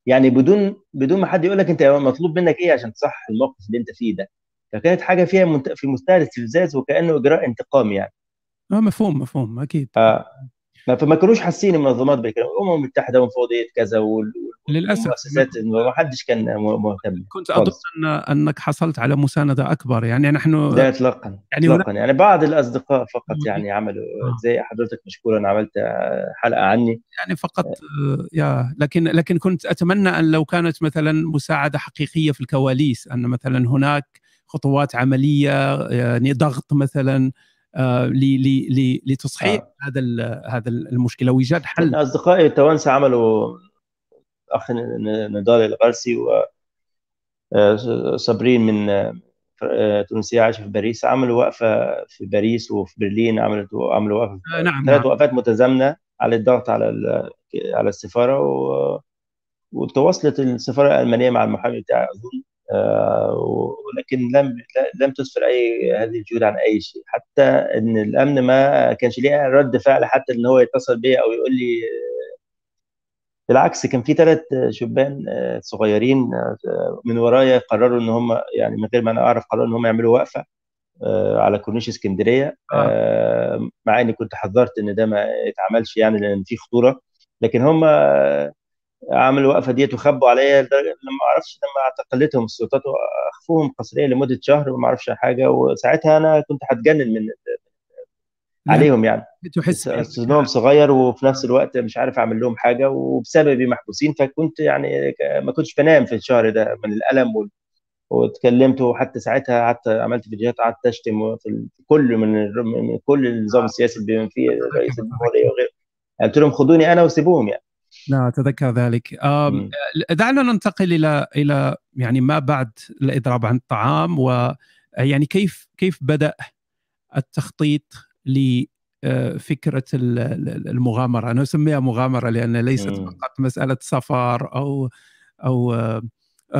Speaker 2: يعني بدون بدون ما حد يقول لك أنت مطلوب منك إيه عشان تصح الموقف اللي أنت فيه ده. فكانت حاجة فيها في منتهى الاستفزاز وكأنه إجراء انتقام يعني.
Speaker 1: آه مفهوم مفهوم أكيد. آه.
Speaker 2: فما كانوش حاسين المنظمات الأمم المتحدة ومفوضيه كذا
Speaker 1: للأسف.
Speaker 2: المؤسسات ما حدش كان مهتم.
Speaker 1: كنت أظن أن أنك حصلت على مساندة أكبر. يعني نحن
Speaker 2: لا اطلاقا. يعني اطلاقا. يعني بعض الأصدقاء فقط يعني عملوا آه. زي حضرتك مشكورا عملت حلقة عني.
Speaker 1: يعني فقط آه، يا لكن لكن كنت أتمنى أن لو كانت مثلا مساعدة حقيقية في الكواليس أن مثلا هناك خطوات عملية يعني ضغط مثلا آه، لتصحيح آه. هذا هذا المشكلة وإيجاد حل
Speaker 2: أصدقائي التوانسه عملوا أخ نضال الغرسي و آه، صابرين من آه، تونسية عايشة في باريس عملوا وقفة في باريس وفي برلين عملوا عملوا وقفة نعم ثلاث نعم. وقفات متزامنة على الضغط على على السفارة و... وتواصلت السفارة الألمانية مع المحامي بتاعي أظن ولكن لم لم تسفر اي هذه الجهود عن أي شيء. حتى إن الأمن ما كانش ليه رد فعل حتى إن هو يتصل بيا أو يقول لي بالعكس كان في ثلاث شبان صغيرين من ورايا قرروا إن هم يعني من غير ما أنا أعرف قرروا إن هم يعملوا وقفة على كورنيش اسكندرية. آه. مع إني كنت حذرت إن ده ما يتعملش يعني لأن في خطورة. لكن هم عملوا الوقفه ديت وخبوا عليا لما ما أعرفش لما اعتقلتهم السلطات وأخفوهم قسريا لمدة شهر وما أعرفش حاجة وساعتها أنا كنت هتجنن من عليهم يعني. تحس سنهم صغير وفي نفس الوقت مش عارف أعمل لهم حاجة وبسببي محبوسين فكنت يعني ما كنتش بنام في الشهر ده من الألم وال... واتكلمت وحتى ساعتها قعدت عملت فيديوهات قعدت أشتم في كل من, من كل النظام السياسي اللي بما فيه رئيس الجمهورية وغيره. قلت لهم خدوني أنا وسيبوهم يعني.
Speaker 1: لا أتذكر ذلك. دعنا ننتقل إلى إلى يعني ما بعد الإضراب عن الطعام ويعني كيف كيف بدأ التخطيط لفكره المغامرة؟ أنا أسميها مغامرة لأن ليست فقط مسألة سفر أو أو آه،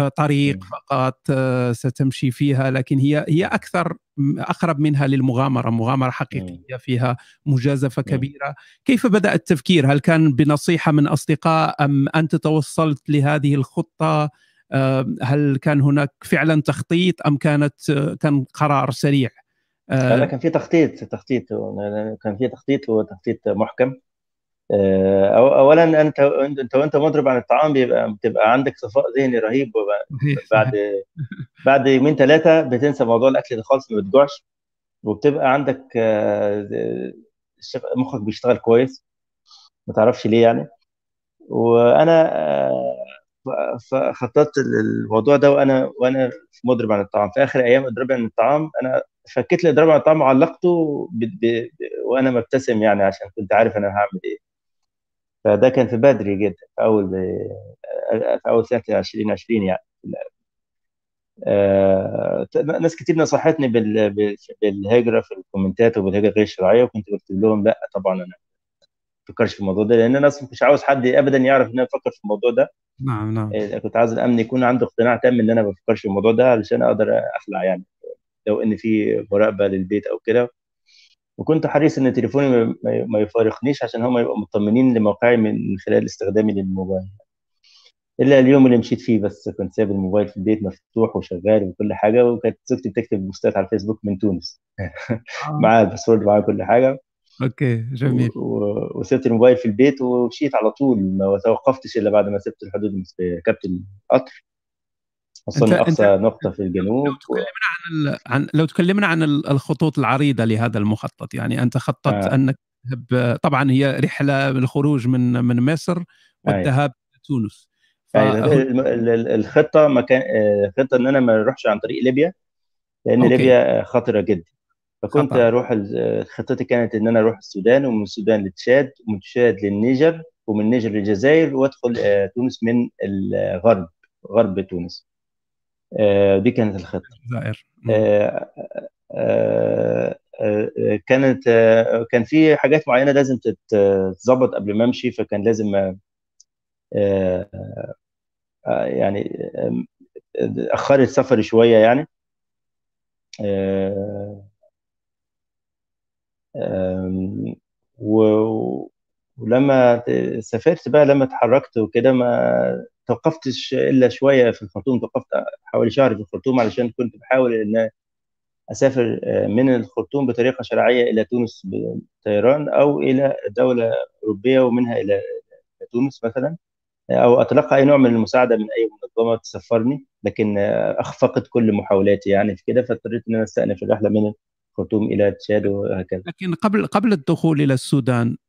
Speaker 1: طريق فقط آه، ستمشي فيها لكن هي هي أكثر أقرب منها للمغامرة مغامرة حقيقية فيها مجازفة كبيرة. كيف بدأ التفكير؟ هل كان بنصيحة من أصدقاء أم أنت توصلت لهذه الخطة؟ هل كان هناك فعلا تخطيط أم كانت كان قرار سريع؟
Speaker 2: لا كان في تخطيط تخطيط كان في تخطيط وتخطيط محكم. آه، اولا أنت انت وأنت مضرب عن الطعام بيبقى بتبقى عندك صفاء ذهني رهيب بعد بعد يومين ثلاثة بتنسى موضوع الأكل ده خالص ما بتجوعش وبتبقى عندك آه، مخك بيشتغل كويس ما تعرفش ليه يعني. وأنا آه، خططت الموضوع ده وأنا وأنا مضرب عن الطعام. في آخر أيام اضرب عن الطعام أنا فكيت لي اضرب عن الطعام وعلقته ب... ب... وأنا مبتسم يعني عشان كنت عارف أنا هعمل إيه. فده كان في بدري جدا في أول في أول سنة 2020 يعني. آه، ناس كتير نصحتني بالهجرة في الكومنتات وبالهجرة غير الشرعيه وكنت بكتب لهم لا طبعا أنا ما بفكرش في الموضوع ده لأن أنا أصلا مش عاوز حد ابدا يعرف إن أنا بفكر في الموضوع ده.
Speaker 1: نعم نعم.
Speaker 2: آه، كنت عاوز الأمن يكون عنده اقتناع تام إن أنا ما بفكرش في الموضوع ده علشان أقدر أخلع يعني لو إن في مراقبه للبيت أو كده. وكنت حريص إن تليفوني ما يفارقنيش عشان هم يبقوا مطمنين لموقعي من خلال استخدامي للموبايل. إلا اليوم اللي مشيت فيه بس كنت سايب الموبايل في البيت مفتوح وشغال وكل حاجة وكانت زوجتي بتكتب بوستات على الفيسبوك من تونس. آه. معاها ال password معاها كل حاجة.
Speaker 1: okay جميل.
Speaker 2: وسبت الموبايل في البيت ومشيت على طول. ما توقفتش إلا بعد ما سبت الحدود ركبت القطر وصلنا أقصى نقطة في الجنوب لو
Speaker 1: تكلمنا عن عن لو تكلمنا عن الخطوط العريضة لهذا المخطط يعني أنت خططت آه. أنك تذهب طبعا هي رحلة للخروج من من مصر والذهاب إلى تونس
Speaker 2: ف... الخطة ما كان الخطه إن أنا ما أروحش عن طريق ليبيا لأن okay. ليبيا خطرة جدا فكنت خطر. أروح خطتي كانت إن أنا أروح السودان ومن السودان لتشاد ومن تشاد للنيجر ومن النيجر للجزائر وأدخل آه، تونس من الغرب غرب تونس آه، دي كانت الخطة. الجزائر آه، آه، كانت كان في حاجات معينة لازم تتظبط قبل ما أمشي فكان لازم يعني أخرت سفري شوية يعني. ولما سافرت بقى لما اتحركت وكده ما توقفتش إلا شوية في الخرطوم توقفت حوالي شهر في الخرطوم علشان كنت بحاول إن أسافر من الخرطوم بطريقة شرعية إلى تونس بالطيران أو إلى دولة أوروبية ومنها إلى تونس مثلا أو أتلقى أي نوع من المساعدة من أي منظمة تسفرني لكن أخفقت كل محاولاتي يعني في كده فاضطريت إن أنا أستأنف الرحلة من الخرطوم إلى تشاد وهكذا.
Speaker 1: لكن قبل قبل الدخول إلى السودان آه،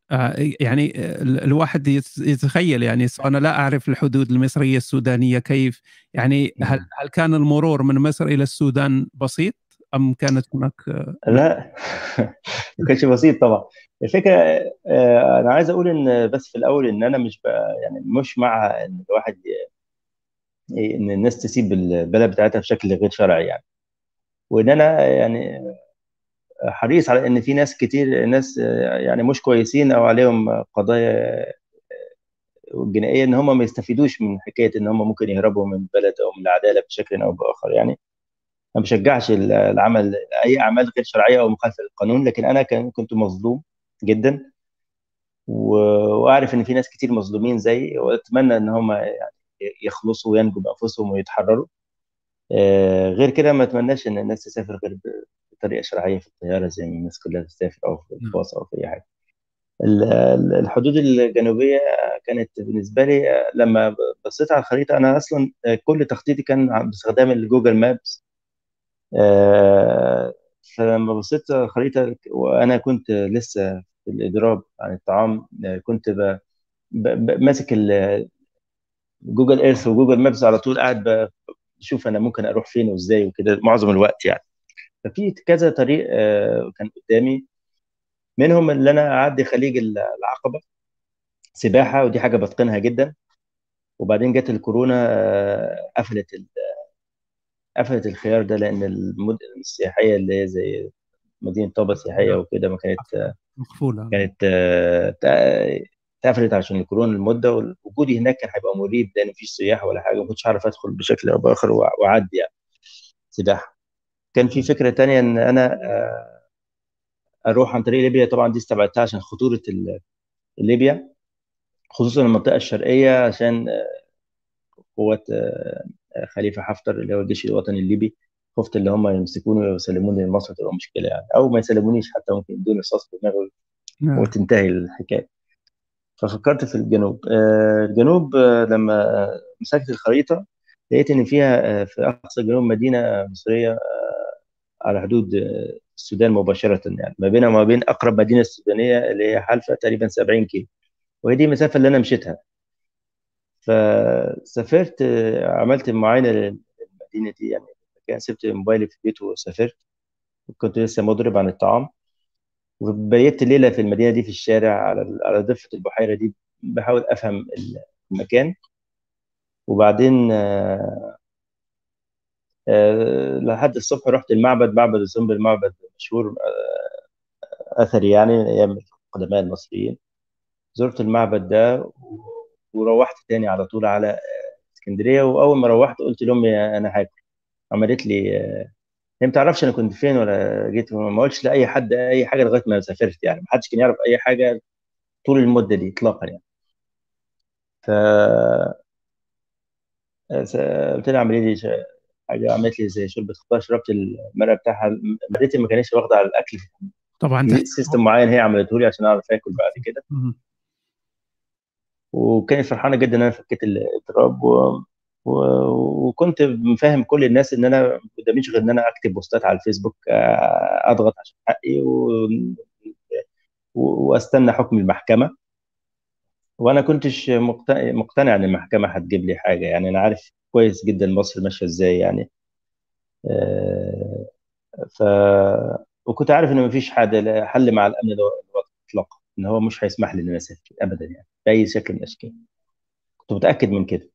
Speaker 1: يعني الواحد يتخيل يعني أنا لا أعرف الحدود المصرية السودانية كيف؟ يعني هل هل كان المرور من مصر إلى السودان بسيط أم كانت هناك
Speaker 2: لا. ما كانش بسيط طبعا. الفكرة آه، أنا عايز أقول إن بس في الأول إن أنا مش يعني مش مع إن الواحد إن الناس تسيب البلد بتاعتها بشكل غير شرعي يعني. وإن أنا يعني حريص على إن في ناس كتير ناس يعني مش كويسين أو عليهم قضايا جنائية إن هم ما يستفيدوش من حكاية إن هم ممكن يهربوا من البلد أو من العدالة بشكل أو بآخر. يعني ما بشجعش العمل أي أعمال غير شرعية أو مخالفة للقانون لكن أنا كنت مظلوم جدا. وأعرف إن في ناس كتير مظلومين زيي وأتمنى إن هم يعني يخلصوا وينجوا بأنفسهم ويتحرروا. آه، غير كده ما أتمناش إن الناس تسافر غير بطريقه شرعية في الطيارة زي ما الناس كلها تسافر أو في. الباص أو في أي حاجة. الحدود الجنوبية كانت بالنسبة لي لما بصيت على الخريطة أنا أصلا كل تخطيطي كان باستخدام ال Google Maps آه، فلما بصيت على الخريطة وأنا كنت لسه في الإضراب عن الطعام كنت ب... ب... ماسك Google Earth و Google Maps على طول قاعد بشوف أنا ممكن أروح فين وإزاي وكده معظم الوقت يعني. ففي كذا طريق آه، كان قدامي. منهم اللي أنا أعدي خليج العقبة سباحة ودي حاجة بتقنها جدا. وبعدين جت الكورونا آه، قفلت قفلت الخيار ده لأن المدن السياحية اللي هي زي مدينة طابة السياحيه نعم. وكده ما كانت مقفولة. كانت اتقفلت عشان الكورونا المدة وجودي هناك كان هيبقى مريب لأن مفيش سياح ولا حاجة ما كنتش عارف أدخل بشكل أو بآخر وأعدي يعني سباحة. كان في فكرة تانية إن أنا آه، أروح عن طريق ليبيا. طبعا دي استبعدتها عشان خطورة ليبيا خصوصا المنطقة الشرقية عشان آه، قوات آه، خليفة حفتر اللي هو الجيش الوطني الليبي. خفت اللي هم يمسكوني ويسلموني لمصر تبقى مشكلة يعني. أو ما يسلمونيش حتى ممكن يدوني رصاص في دماغي نعم. وتنتهي الحكاية. ففكرت في الجنوب. الجنوب لما مسكت الخريطة لقيت إن فيها في أقصى الجنوب مدينة مصرية على حدود السودان مباشرة يعني. ما بينها وما بين أقرب مدينة سودانية اللي هي حلفه تقريبا 70 كيلو. وهي دي المسافة اللي أنا مشيتها. فسافرت عملت معاينة للمدينة دي يعني. كان سبت موبايلي في البيت وسافرت. كنت لسه مضرب عن الطعام. وبيت ليلة في المدينة دي في الشارع على على ضفة البحيرة دي. بحاول أفهم المكان. وبعدين لحد الصبح رحت المعبد معبد الزنبر معبد مشهور آه، أثري يعني أيام القدماء المصريين. زرت المعبد ده وروحت تاني على طول على آه، اسكندرية وأول ما روحت قلت لأمي أنا هاكل. عملت لي هي ما تعرفش أنا كنت فين ولا جيت ما قلتش لأي حد أي حاجة لغاية ما سافرت يعني. ما حدش كان يعرف أي حاجة طول المدة دي اطلاقا يعني. ف قلت لها اعملي لي حاجة عملت لي زي شربة خضار شربت المرقة بتاعها معدتي ما كانتش واخدة على الأكل.
Speaker 1: طبعا
Speaker 2: system معين هي عملته لي عشان أعرف آكل بعد كده. وكانت فرحانة جدا إن أنا فكيت الاضطراب و... و... وكنت فاهم كل الناس إن أنا ما قداميش غير إن أنا أكتب بوستات على الفيسبوك آه، أضغط عشان حقي و... وأستنى حكم المحكمة. وأنا كنتش مقتنع إن المحكمة هتجيب لي حاجة يعني أنا عارف كويس جدا مصر ماشية إزاي يعني. آه، ف وكنت عارف إن مفيش حد حل مع الأمن الوطني اطلاقا إن هو مش هيسمح لي إن أنا أسافر ابدا يعني بأي شكل من الأشكال. كنت متأكد من كده.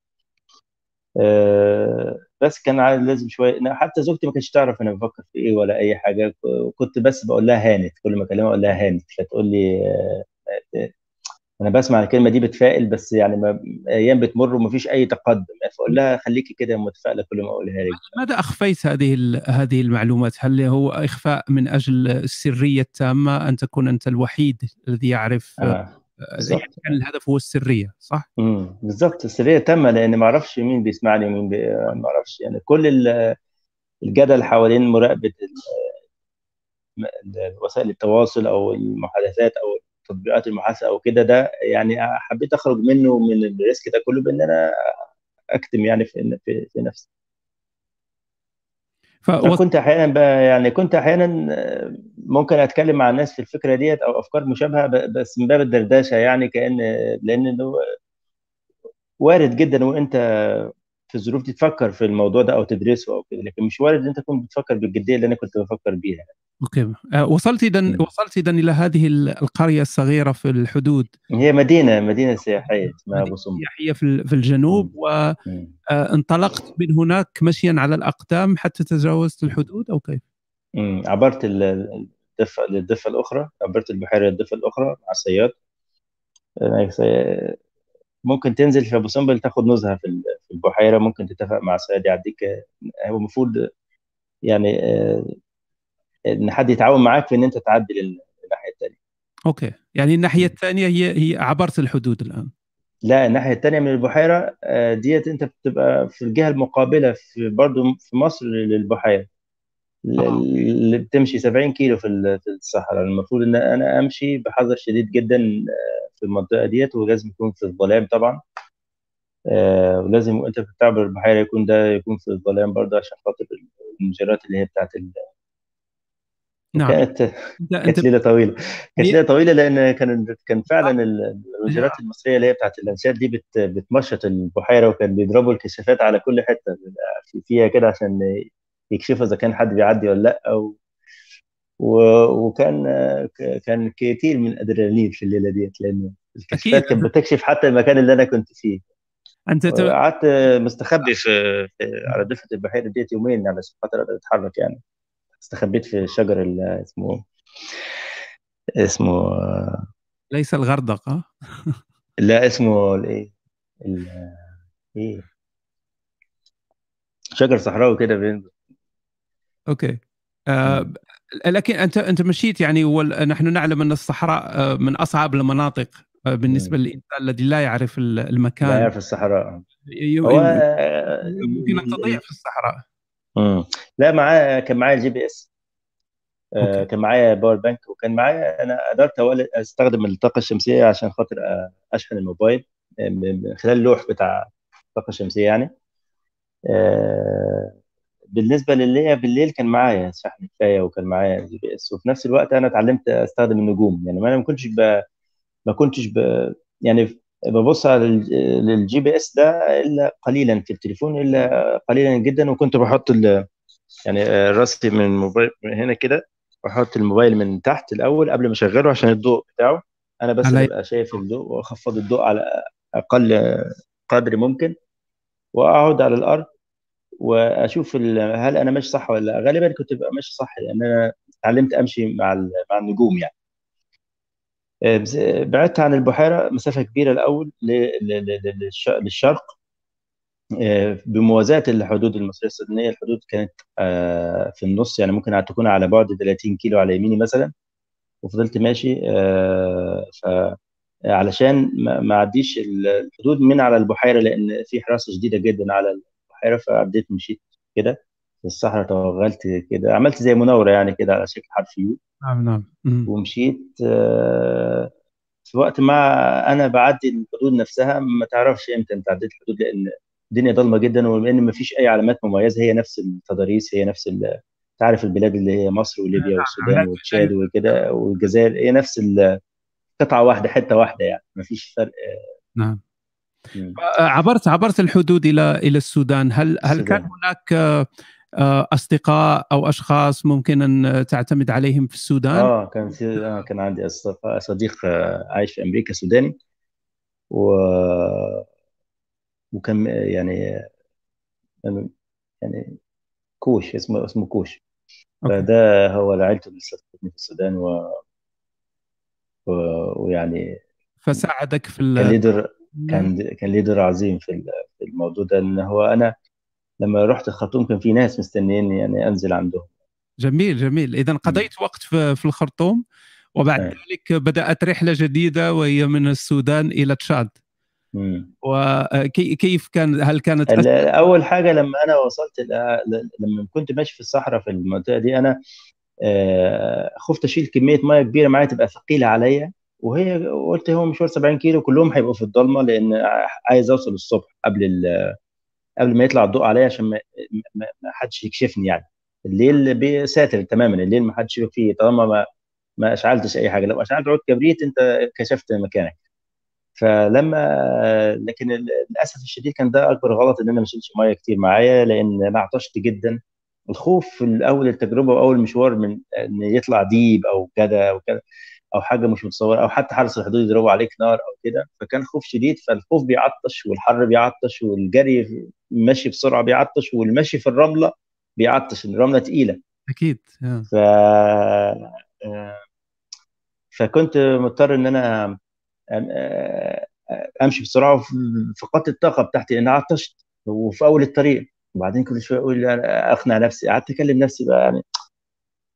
Speaker 2: آه، بس كان لازم شوية حتى زوجتي ما كانتش تعرف أنا بفكر في إيه ولا أي حاجة وكنت بس بقول لها هانت كل ما أكلمها أقول لها هانت فتقول لي آه، أنا بسمع الكلمة دي بتفائل بس يعني ما أيام بتمر ومفيش أي تقدم فأقول لها خليكي كده متفائلة كل ما أقولها لك
Speaker 1: ماذا أخفيت هذه هذه المعلومات؟ هل هو إخفاء من أجل السرية التامة أن تكون أنت الوحيد الذي يعرف آه. كان الهدف هو السرية صح؟
Speaker 2: امم بالظبط السرية تامه لأن ما أعرفش مين بيسمعني ومين بي... ما أعرفش يعني كل الجدل حوالين مراقبة وسائل التواصل أو المحادثات أو تطبيقات المحاسبة أو كده ده يعني حبيت أخرج منه من الريسك ده كله بإن أنا أكتم يعني في في, في نفسي. فكنت أحيانا بقى يعني كنت أحيانا ممكن أتكلم مع الناس في الفكرة ديت أو أفكار مشابهة بس من باب الدردشة يعني كأن لأن وارد جدا وأنت في الظروف دي تفكر في الموضوع ده أو تدرسه أو كده لكن مش وارد أنت تكون بتفكر بالجدية اللي أنا كنت بفكر بيها.
Speaker 1: أوكي. آه، وصلت اذا وصلت اذا إلى هذه القرية الصغيرة في الحدود.
Speaker 2: هي مدينة مدينة سياحية اسمها أبو سمبل.
Speaker 1: سياحية في في الجنوب وانطلقت آه، من هناك مشيا على الأقدام حتى تجاوزت الحدود أو كيف؟
Speaker 2: عبرت الضفة للضفة الأخرى عبرت البحيرة للضفة الأخرى مع الصياد ممكن تنزل في أبو سمبل تاخد نزهة في البحيرة ممكن تتفق مع صياد يعديك هو المفروض يعني آه، إن حد يتعاون معاك في إن أنت تعدي للناحيه الثانية
Speaker 1: أوكي. يعني الناحية الثانية هي هي عبرت الحدود الآن.
Speaker 2: لا الناحية الثانية من البحيرة آه، ديت أنت بتبقى في الجهة المقابلة في برضه في مصر للبحيرة. اللي بتمشي 70 كيلو في الصحراء. المفروض إن أنا أمشي بحذر شديد جدا آه، في المنطقة ديت ولازم يكون في الظلام طبعا. آه، ولازم وانت بتعبر البحيره يكون ده يكون في الظلام برضه عشان خاطر المجرات اللي هي بتاعت نعم. كانت كانت ليلة طويلة. كانت ليلة طويلة لأن كان كان فعلا الوزارات المصرية اللي هي بتاعت اللانشات دي بت بتمشط البحيرة وكان بيضربوا الكشافات على كل حتة فيها كده عشان يكشفوا إذا كان حد بيعدي ولا لأ و... وكان كان كتير من الأدرينالين في الليلة ديت لأن الكشافات كانت بتكشف حتى المكان اللي أنا كنت فيه. أنت قعدت مستخبي في, في على ضفه البحيرة ديت يومين علشان خاطر أقدر أتحرك يعني. استخبيت في الشجر اللي اسمه اسمه
Speaker 1: ليس الغردقة
Speaker 2: لا اسمه الإيه؟ إيه؟ شجر صحراوي كده بين
Speaker 1: أوكي. آه لكن أنت أنت مشيت يعني ونحن نعلم أن الصحراء آه، من أصعب المناطق آه، بالنسبة للإنسان الذي لا يعرف المكان. لا
Speaker 2: يعرف الصحراء.
Speaker 1: هو ممكن أن تضيع في الصحراء.
Speaker 2: لا معاه كان معايا ال GPS. آه كان معايا power bank وكان معايا أنا قدرت أستخدم الطاقة الشمسية عشان خاطر آه، أشحن الموبايل آه، من خلال اللوح بتاع الطاقة الشمسية يعني. آه بالنسبة للي بالليل كان معايا شحن كفاية وكان معايا GPS وفي نفس الوقت أنا اتعلمت أستخدم النجوم. يعني أنا ما كنتش ب... ما كنتش ب... يعني ببص على ال GPS ده إلا قليلا في التليفون إلا قليلا جدا. وكنت بحط ال... يعني راسي من الموبايل من هنا كده بحط الموبايل من تحت الأول قبل ما أشغله عشان الضوء بتاعه. أنا بس ببقى شايف الضوء وأخفض الضوء على أقل قدر ممكن وأقعد على الأرض وأشوف هل أنا ماشي صح ولا لأ. غالبا كنت ببقى ماشي صح لأن أنا اتعلمت أمشي مع مع النجوم يعني. آه، بعدت عن البحيرة مسافة كبيرة الأول للشرق. آه، بموازاة الحدود المصرية السودانية الحدود كانت آه، في النص يعني ممكن تكون على بعد 30 كيلو على يميني مثلا. وفضلت ماشي علشان ما أعديش الحدود من على البحيرة لأن في حراسة شديدة جدا على البحيره فعديت مشيت كده في الصحراء توغلت كده عملت زي مناورة يعني كده على شكل حرف يو.
Speaker 1: نعم نعم.
Speaker 2: ومشيت آه، في وقت ما أنا بعدي الحدود نفسها ما تعرفش إمتى أنت عديت الحدود لأن الدنيا ضلمة جدا ولان ما فيش أي علامات مميزة هي نفس التضاريس هي نفس تعرف البلاد اللي هي مصر وليبيا نعم، والسودان وتشاد وكده والجزائر هي نفس قطعة واحدة حتة واحدة يعني ما فيش فرق.
Speaker 1: نعم. عبرت عبرت الحدود إلى إلى السودان. هل هل كان هناك آه، أصدقاء أو أشخاص ممكن أن تعتمد عليهم في السودان؟
Speaker 2: آه كان في آه كان عندي أصدقاء صديق آه عايش في أمريكا سوداني و وكان يعني يعني كوش اسمه اسمه كوش. فده هو عيلته اللي استضافتني في السودان و... و... ويعني
Speaker 1: فساعدك في
Speaker 2: ال... كان ليدر كان كان ليدر عظيم في الموضوع ده إن هو أنا لما رحت الخرطوم كان في ناس مستنيني يعني أنزل عندهم.
Speaker 1: جميل جميل. اذا قضيت م. وقت في, الخرطوم وبعد ذلك بدأت رحلة جديدة وهي من السودان إلى تشاد. وكيف كان هل كانت
Speaker 2: أول حاجة لما أنا وصلت لما كنت ماشي في الصحراء في المنطقة دي أنا آه، خفت أشيل كمية ميه كبيرة معايا تبقى ثقيلة عليا. وهي قلت هو مشوار 70 كيلو كلهم هيبقوا في الضلمة لأن عايز أوصل الصبح قبل قبل ما يطلع الضوء عليا عشان ما, حدش يكشفني يعني. الليل ساتر تماما الليل ما حدش يشوف فيه طالما ما ما أشعلتش أي حاجة. لو أشعلت عود كبريت أنت كشفت مكانك. فلما لكن للأسف الشديد كان ده أكبر غلط إن أنا ما شلتش مية كتير معايا لأن أنا عطشت جدا. الخوف في الأول التجربة وأول مشوار من إن يطلع ديب أو كذا كذا. أو حاجة مش متصورة أو حتى حرس الحدود يضربوا عليك نار أو كده. فكان خوف شديد فالخوف بيعطش والحر بيعطش والجري ماشي بسرعة بيعطش والمشي في الرملة بيعطش الرملة تقيلة.
Speaker 1: أكيد
Speaker 2: ف آه، فكنت مضطر إن أنا آه، أمشي بسرعة فقدت الطاقة بتاعتي لأن عطشت وفي أول الطريق. وبعدين كل شوية أقول أقنع نفسي قعدت أكلم نفسي بقى يعني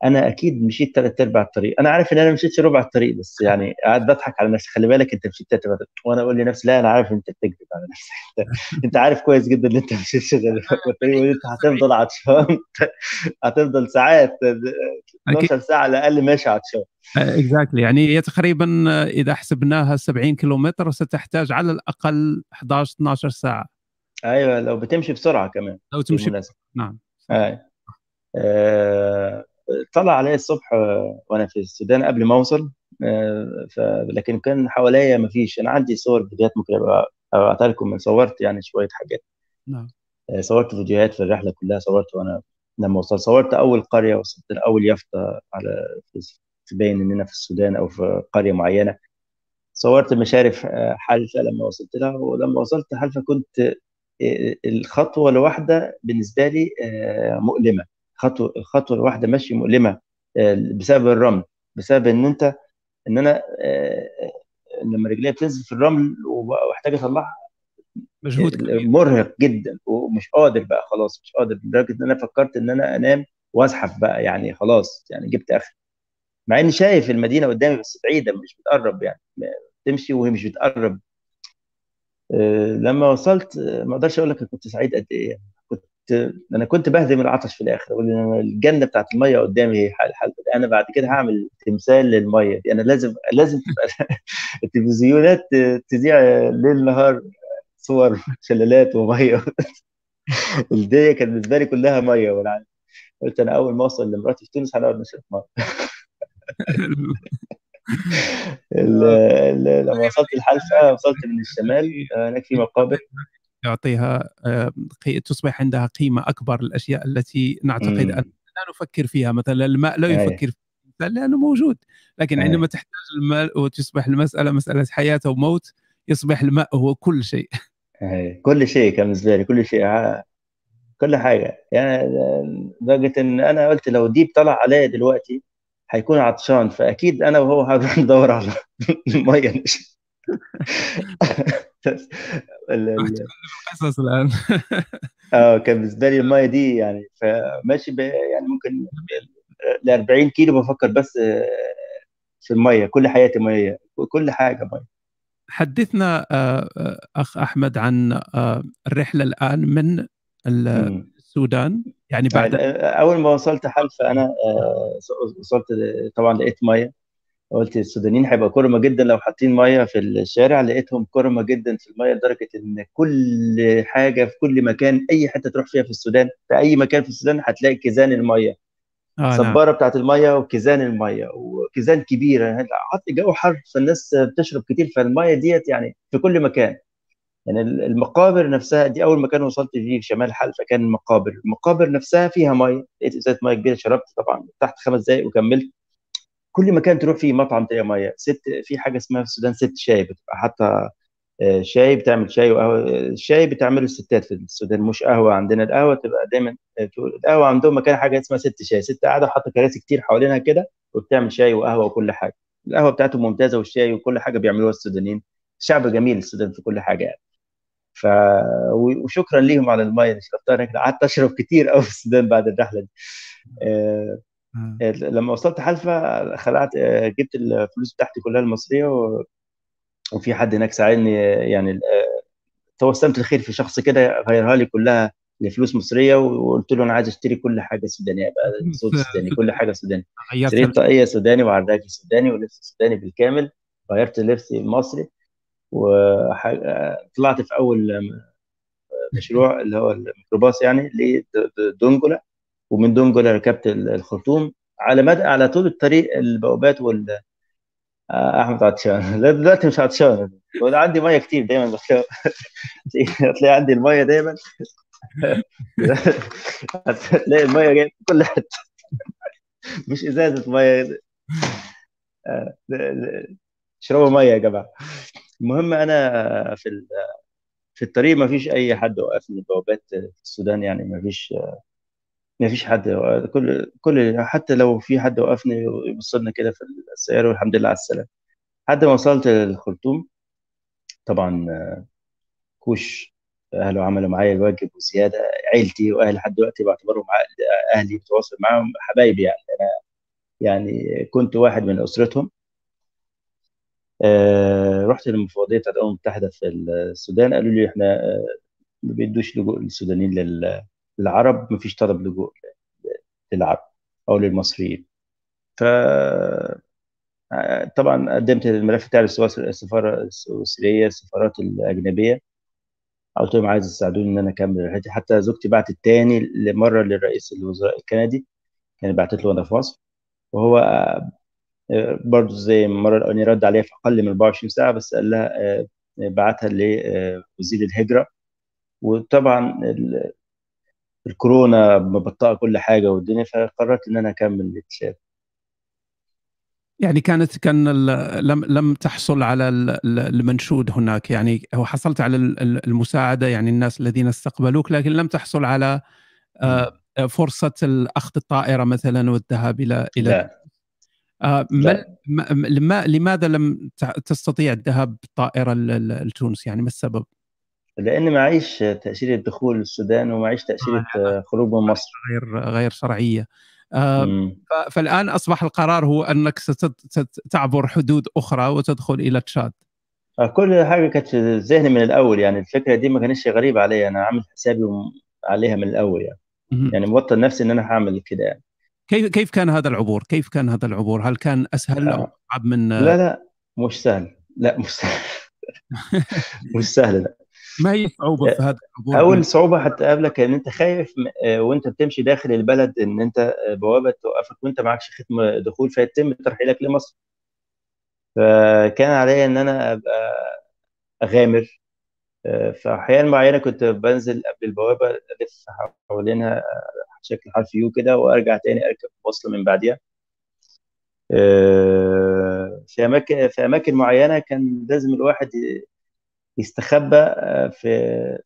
Speaker 2: أنا أكيد مشيت ثلاث أرباع الطريق. أنا عارف إن أنا مشيتش ربع الطريق بس يعني قاعد بضحك على نفسي. خلي بالك أنت مشيت ثلاث أرباع وأنا أقول لنفسي لا أنا عارف أنت بتكذب على نفسك. أنت, عارف كويس جدا إن أنت مشيتش غير الطريق وانت هتفضل عطشان. هتفضل ساعات 12 ساعة على الأقل ماشي عطشان.
Speaker 1: اكزاكتلي يعني هي تقريبا إذا حسبناها 70 كيلومتر ستحتاج على الأقل 11 12 ساعة.
Speaker 2: أيوه لو بتمشي بسرعة كمان
Speaker 1: لو تمشي نعم.
Speaker 2: آه طلع علي الصبح آه، وأنا في السودان قبل ما أوصل آه لكن كان حواليا ما فيش. أنا عندي صور فيديوهات ممكن أبعتها لكم. صورت يعني شوية حاجات.
Speaker 1: نعم.
Speaker 2: آه صورت فيديوهات في الرحلة كلها صورت وأنا لما وصلت. صورت أول قرية وصلت أول يافطة على تبين إننا في السودان أو في قرية معينة. صورت مشارف حلفة لما وصلت لها. ولما وصلت حلفة كنت الخطوة الواحدة بالنسبة لي مؤلمة. خطوة الخطوه الواحده ماشي مؤلمة بسبب الرمل. بسبب إن أنت إن أنا لما رجلي بتنزل في الرمل وأحتاج اطلعها
Speaker 1: مجهود
Speaker 2: مرهق جدا ومش قادر بقى خلاص مش قادر لدرجة إن أنا فكرت إن أنا أنام وازحف بقى يعني خلاص يعني جبت اخر مع إني شايف المدينة قدامي بس بعيدة مش بتقرب يعني تمشي وهي مش بتقرب. لما وصلت ما أقدرش أقول لك كنت سعيد قد إيه يعني. أنا كنت بهدم العطش في الآخر الجنة بتاعت المية قدامي هي الحل أنا بعد كده هعمل تمثال للمية دي. أنا لازم لازم تبقى التلفزيونات تذيع ليل نهار صور شلالات ومية. الدنيا كانت بالنسبة لي كلها مية والعالم. قلت أنا أول ما أوصل لمراتي في تونس هنقعد نشرب مية. لما وصلت الحلفة وصلت من الشمال هناك في مقابر.
Speaker 1: يعطيها آه، تصبح عندها قيمة أكبر الأشياء التي نعتقد أن لا نفكر فيها. مثلا الماء لا يفكر فيه لأنه موجود لكن عندما تحتاج الماء وتصبح المسألة مسألة حياة وموت يصبح الماء هو كل شيء.
Speaker 2: كل شيء كان بالنسبة لي كل شيء كل حاجة. يعني لدرجة إن أنا قلت لو ديب طلع عليا دلوقتي هيكون عطشان فأكيد أنا وهو هنروح ندور على المية.
Speaker 1: القصص الآن.
Speaker 2: آه كان بالنسبة لي المية دي يعني فماشي يعني ممكن ل 40 كيلو بفكر بس آه، في المية كل حياتي مية كل حاجة مية.
Speaker 1: حدثنا آه، آه، أخ أحمد عن الرحلة الآن من السودان. يعني بعد
Speaker 2: أول ما وصلت حلفة أنا وصلت طبعا لقيت مية. قلت السودانيين هيبقى كرمة جدا. لو حاطين مية في الشارع لقيتهم كرمة جدا في المية لدرجة إن كل حاجة في كل مكان أي حتة تروح فيها في السودان في أي مكان في السودان هتلاقي كيزان المية. آه صباره نعم. بتاعت المية وكيزان المية وكيزان كبيره الجو حر فالناس بتشرب كتير فالمية ديت يعني في كل مكان. يعني المقابر نفسها دي أول مكان وصلت فيه في شمال حلفا كان المقابر المقابر نفسها فيها مية. لقيت إزازة مية كبيرة شربت طبعا تحت خمس دقائق وكملت. كل مكان تروح فيه مطعم تلاقي مية. ست في حاجة اسمها في السودان ست شاي بتبقى. حاطه آه، شاي بتعمل شاي وقهوة الشاي بتعمله الستات في السودان. مش قهوة عندنا. القهوة تبقى دايما آه، القهوة عندهم مكان حاجة اسمها ست شاي. ست قاعدة وحاطة كراسي كتير حوالينها كده وبتعمل شاي وقهوة وكل حاجة. القهوة بتاعتهم ممتازة والشاي وكل حاجة بيعملوها السودانيين. شعب جميل السودان في كل حاجة يعني. ف وشكرا ليهم على المية اللي شربتها هناك. قعدت أشرب كتير قوي في السودان بعد الرحلة دي. آه، آه، لما وصلت حلفا خلعت آه، جبت الفلوس بتاعتي كلها المصرية وفي حد هناك ساعدني يعني توسمت الخير في شخص كده غيرها لي كلها لفلوس مصرية وقلت له أنا عايز أشتري كل حاجة سودانية بقى صوت سوداني كل حاجة سوداني اشتريت طاقية سوداني وعراكي سوداني ولبس سوداني بالكامل غيرت لبسي المصري وطلعت في أول مشروع اللي هو الميكروباص يعني لدونجولا. ومن دونجولا ركبت الخرطوم على مدى على طول الطريق البوابات وال آه، أحمد عطشان. لا دلوقتي مش عطشان. وأنا عندي مية كتير دايما. بتلاقي عندي المية دايما. هتلاقي المية جاية في كل حتة. مش إزازة مية. آه، اشربوا مية يا جماعة. المهم أنا في في الطريق ما فيش أي حد وقفني بوابات في السودان يعني ما فيش ما فيش حد كل كل حتى لو في حد وقفني يبص لنا كده في السيارة والحمد لله على السلامة. لحد ما وصلت الخرطوم طبعا كوش أهله عملوا معايا الواجب وزيادة. عيلتي وأهلي لحد دلوقتي بعتبرهم أهلي بتواصل معاهم حبايبي يعني. أنا يعني كنت واحد من أسرتهم. آه رحت للمفوضيه بتاعت الأمم المتحدة في السودان. قالوا لي إحنا آه ما بيدوش لجوء للسودانيين للعرب ما فيش طلب لجوء للعرب أو للمصريين. ف طبعا قدمت الملف بتاع السفارة السورية السفارات الأجنبية. قلت لهم عايز تساعدوني إن أنا أكمل رحلتي حتى زوجتي بعتت تاني لمرة للرئيس الوزراء الكندي كانت بعتت له وأنا في مصر. وهو برضه زي المرة الأولانية رد عليها في أقل من 24 ساعة بس قال لها بعتها لوزير الهجرة. وطبعا الكورونا مبطئه كل حاجة والدنيا فقررت إن أنا أكمل الاتشاب
Speaker 1: يعني كانت كان لم لم تحصل على المنشود هناك. يعني هو حصلت على المساعدة يعني الناس الذين استقبلوك لكن لم تحصل على آه، فرصة اخذ الطائرة مثلا والذهاب إلى إلى لا. آه، ما لماذا لم تستطيع الذهاب بالطائرة لتونس؟ يعني ما السبب؟
Speaker 2: لأن معيش تاشيره دخول السودان ومعيش تاشيره آه، خروج من مصر.
Speaker 1: غير غير شرعية. آه فالآن أصبح القرار هو أنك ستعبر حدود أخرى وتدخل إلى تشاد.
Speaker 2: آه، كل حاجة كانت في ذهني من الأول يعني. الفكرة دي ما كانتش غريبة عليا أنا عامل حسابي عليها من الأول يعني. يعني موطن نفسي إن أنا هعمل كده يعني.
Speaker 1: كيف كيف كان هذا العبور؟ كيف كان هذا العبور؟ هل كان أسهل
Speaker 2: أو. أصعب من لا لا مش سهل. لا مش سهل. مش سهل لا.
Speaker 1: ما هي صعوبة في هذا
Speaker 2: العبور أول صعوبة هتقابلك إن أنت خايف آه، وأنت بتمشي داخل البلد إن أنت آه، بوابة توقفك وأنت معكش ختم دخول فيتم ترحيلك لمصر. فكان عليا إن أنا أبقى أغامر. آه، في احيان معينة كنت بنزل قبل البوابة ألف حوالينها شكل حرف يو كده وأرجع تاني أركب مواصله من بعديها. في أماكن في أماكن معينة كان لازم الواحد يستخبى آه، في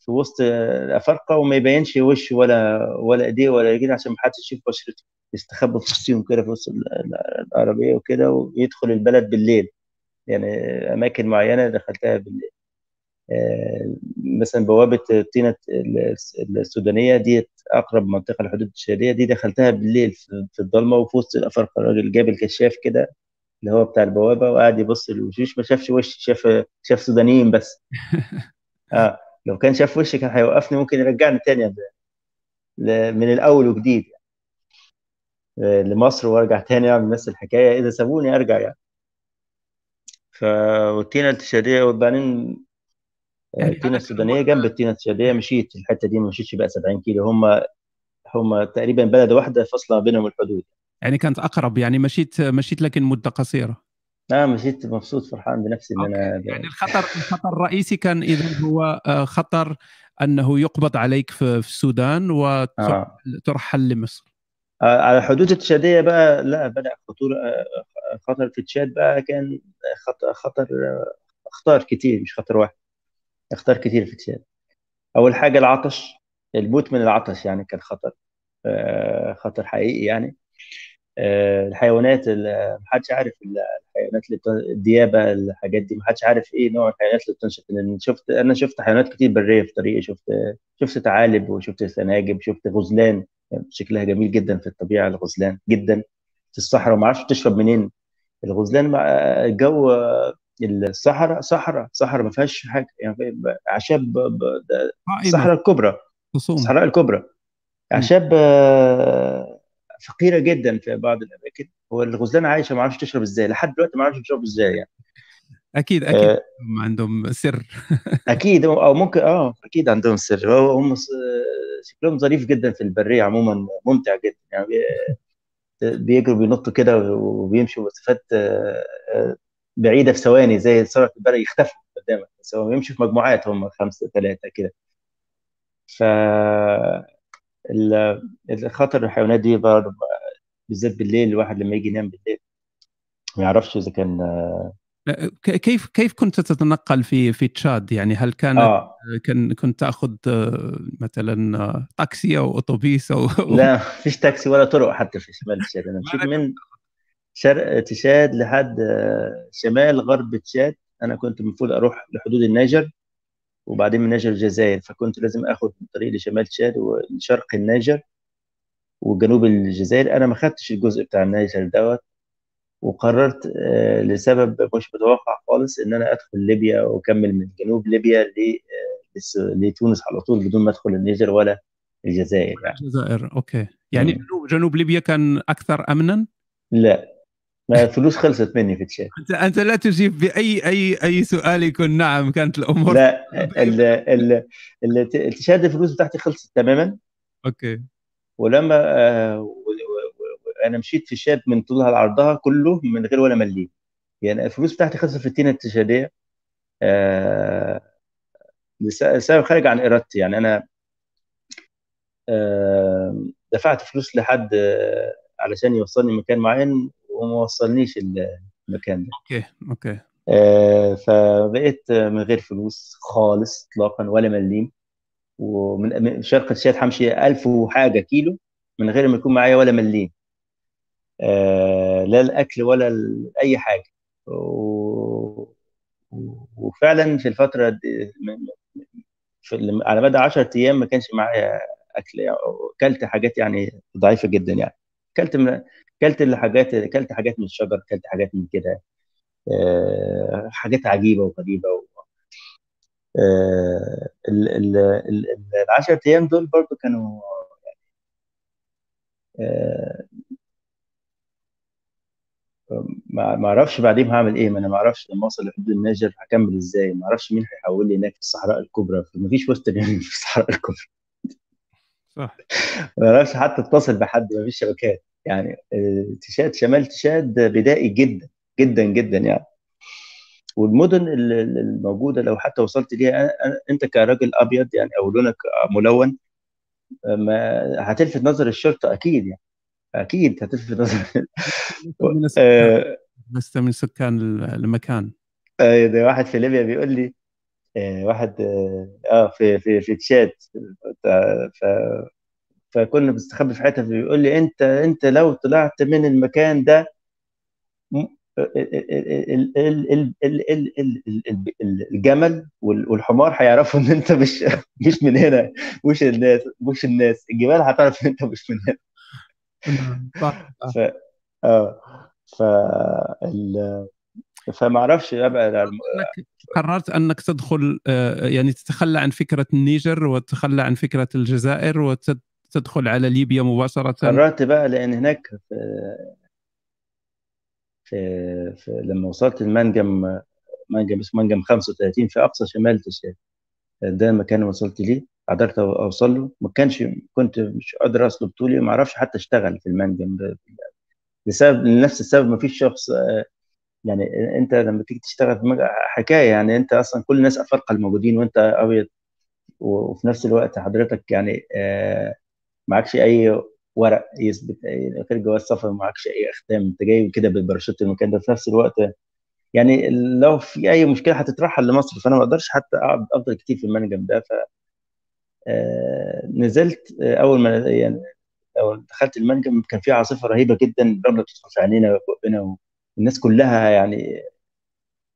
Speaker 2: في وسط الافارقه وما يبينش وشه ولا ولا ايديه ولا رجليه عشان ما حدش يشوف بشرته يستخبى في وسطهم كده في وسط العربية وكده ويدخل البلد بالليل. يعني أماكن معينة دخلتها بالليل. آه، مثلا بوابة طينة السودانية دي أقرب منطقة للحدود الشهريه دي دخلتها بالليل في الضلمة وفي وسط الأفارقة. الراجل جاب الكشاف كده اللي هو بتاع البوابة وقعد يبص للوشوش. ما شافش وش شاف شاف سودانيين بس. آه لو كان شاف وشي كان هيوقفني ممكن يرجعني تاني من الأول وجديد يعني. آه، لمصر وأرجع تاني أعمل نفس الحكاية. إذا سابوني أرجع يعني. فالتينة التشادية وبعدين آه، يعني التينة السودانية جنب التينة التشادية مشيت. الحتة دي ما مشيتش بقى 70 كيلو. هم هم تقريبا بلد واحدة فاصلة بينهم الحدود.
Speaker 1: يعني كانت أقرب يعني مشيت مشيت لكن مدة قصيرة.
Speaker 2: آه مشيت مبسوط فرحان بنفسي إن أنا
Speaker 1: يعني الخطر الخطر الرئيسي كان إذا هو آه، خطر أنه يقبض عليك في, السودان وترحل آه. لمصر.
Speaker 2: آه على الحدود التشادية بقى لا بدا خطورة آه، خطر في تشاد بقى كان خطر خطر اخطار كتير مش خطر واحد. اخطار كتير في تشاد. أول حاجة العطش الموت من العطش يعني كان خطر خطر حقيقي يعني. الحيوانات ما حدش عارف الحيوانات اللي الديابة الحاجات دي ما حدش عارف إيه نوع الحيوانات اللي بتنشط لأن شفت أنا شفت حيوانات كتير برية في طريقي. شفت شفت ثعالب وشفت سناجب شفت غزلان. شكلها جميل جدا في الطبيعة الغزلان جدا. في الصحراء وما أعرفش تشرب منين. الغزلان مع الجو الصحراء صحراء صحراء ما فيهاش حاجة. يعني أعشاب الصحراء الكبرى الصحراء الكبرى. أعشاب آه، فقيرة جدا في بعض الأماكن. هو الغزلان عايشة ما أعرفش تشرب إزاي. لحد دلوقتي ما أعرفش تشرب إزاي يعني.
Speaker 1: أكيد أكيد آه عندهم سر.
Speaker 2: أكيد أو ممكن آه أكيد عندهم سر. هم شكلهم ظريف جدا في البرية عموما ممتع جدا يعني. بيجروا بينطوا كده وبيمشوا مسافات آه، آه، بعيدة في ثواني زي سرعه البرق يختفوا قدامك. بس هو بيمشوا في مجموعات هم خمسة ثلاثة كده. ف الخطر الحيوانات دي برضه بالذات بالليل الواحد لما يجي ينام بالليل ما يعرفش إذا كان
Speaker 1: كيف كيف كنت تتنقل في في تشاد؟ يعني هل كانت آه. كان كنت تأخذ مثلا تاكسي أو اتوبيس أو
Speaker 2: لا فيش تاكسي ولا طرق حتى في شمال تشاد. أنا مشيت من شرق تشاد لحد شمال غرب تشاد. أنا كنت المفروض أروح لحدود النيجر. وبعدين من النيجر الجزائر. فكنت لازم آخذ الطريق لشمال تشاد وشرق النيجر وجنوب الجزائر. أنا ما خدتش الجزء بتاع النيجر دوت وقررت آه، لسبب مش متوقع خالص إن أنا أدخل ليبيا وأكمل من جنوب ليبيا آه، لتونس على طول بدون ما أدخل النيجر ولا الجزائر
Speaker 1: يعني. الجزائر okay. يعني جنوب جنوب ليبيا كان أكثر امنا؟
Speaker 2: لا. الفلوس خلصت مني في تشاد
Speaker 1: انت أنت لا تجيب باي اي أي سؤال يكون نعم كانت الأمور.
Speaker 2: لا التشاد الفلوس بتاعتي خلصت تماما.
Speaker 1: okay.
Speaker 2: ولما آه أنا مشيت في تشاد من طولها لعرضها كله من غير ولا مليم. يعني الفلوس بتاعتي خلصت في التينة التشاديه آه لسبب خارج عن إرادتي. يعني أنا آه دفعت فلوس لحد علشان يوصلني مكان معين. وما وصلنيش المكان ده.
Speaker 1: okay okay.
Speaker 2: آه فبقيت من غير فلوس خالص اطلاقا ولا مليم. ومن شرق الشات همشي 1000 وحاجة كيلو من غير ما يكون معايا ولا مليم. آه، لا الأكل ولا أي حاجة. وفعلا في الفترة دي في على مدى 10 أيام ما كانش معايا أكل يعني كلت حاجات يعني ضعيفة جدا يعني. كلت من كلت الحاجات كلت حاجات من الشجر كلت حاجات من كده. آه، حاجات عجيبة وغريبة و... آه، ال 10 أيام دول برضو كانوا ما أعرفش بعدين هعمل إيه ما أنا ما أعرفش لما أوصل لحدود النيجر هكمل إزاي ما أعرفش مين هيحول لي هناك في الصحراء الكبرى ما فيش وسط في الصحراء الكبرى.
Speaker 1: صح.
Speaker 2: ما أعرفش حتى أتصل بحد ما فيش شبكات. يعني تشاد شمال تشاد بدائي جدا جدا جدا يعني. والمدن الموجودة لو حتى وصلت ليها أنت كراجل أبيض يعني أو لونك ملون ما هتلفت نظر الشرطة أكيد يعني. أكيد هتلفت نظر
Speaker 1: لست من سكان المكان.
Speaker 2: أيوه ده واحد في ليبيا بيقول لي آه، واحد آه, آه، في في في تشات ف فكنا بنستخبي في حتة بيقول لي أنت أنت لو طلعت من المكان ده الجمل والحمار هيعرفوا إن أنت مش مش من هنا مش الناس مش الناس. الجبال هتعرف إن أنت مش من هنا. صح ف... آه ف ال... فما أعرفش ابقى
Speaker 1: قررت إنك تدخل آه، يعني تتخلى عن فكرة النيجر وتتخلى عن فكرة الجزائر وتدخل على ليبيا مباشرة؟
Speaker 2: قررت بقى لأن هناك في في, في لما وصلت المنجم منجم اسمه منجم 35 في أقصى شمال تشاد ده المكان اللي وصلت ليه قدرت أوصل له. ما كانش كنت مش قادر اصلب طولي ما أعرفش حتى اشتغل في المنجم. لسبب لنفس السبب ما فيش شخص يعني أنت لما تيجي تشتغل في حكاية يعني أنت أصلا كل الناس افارقه الموجودين وأنت أبيض وفي نفس الوقت حضرتك يعني آه، معكش أي ورق يثبت غير جواز سفر معكش أي اختام أنت جاي كده بالباراشوت المكان ده في نفس الوقت. يعني لو في أي مشكلة هتترحل لمصر فأنا ما أقدرش حتى أقعد أفضل كتير في المنجم ده. ف آه، نزلت آه، أول ما يعني أول دخلت المنجم كان في عاصفة رهيبة جدا الرملة بتدخل في عينينا وبقنا والناس كلها يعني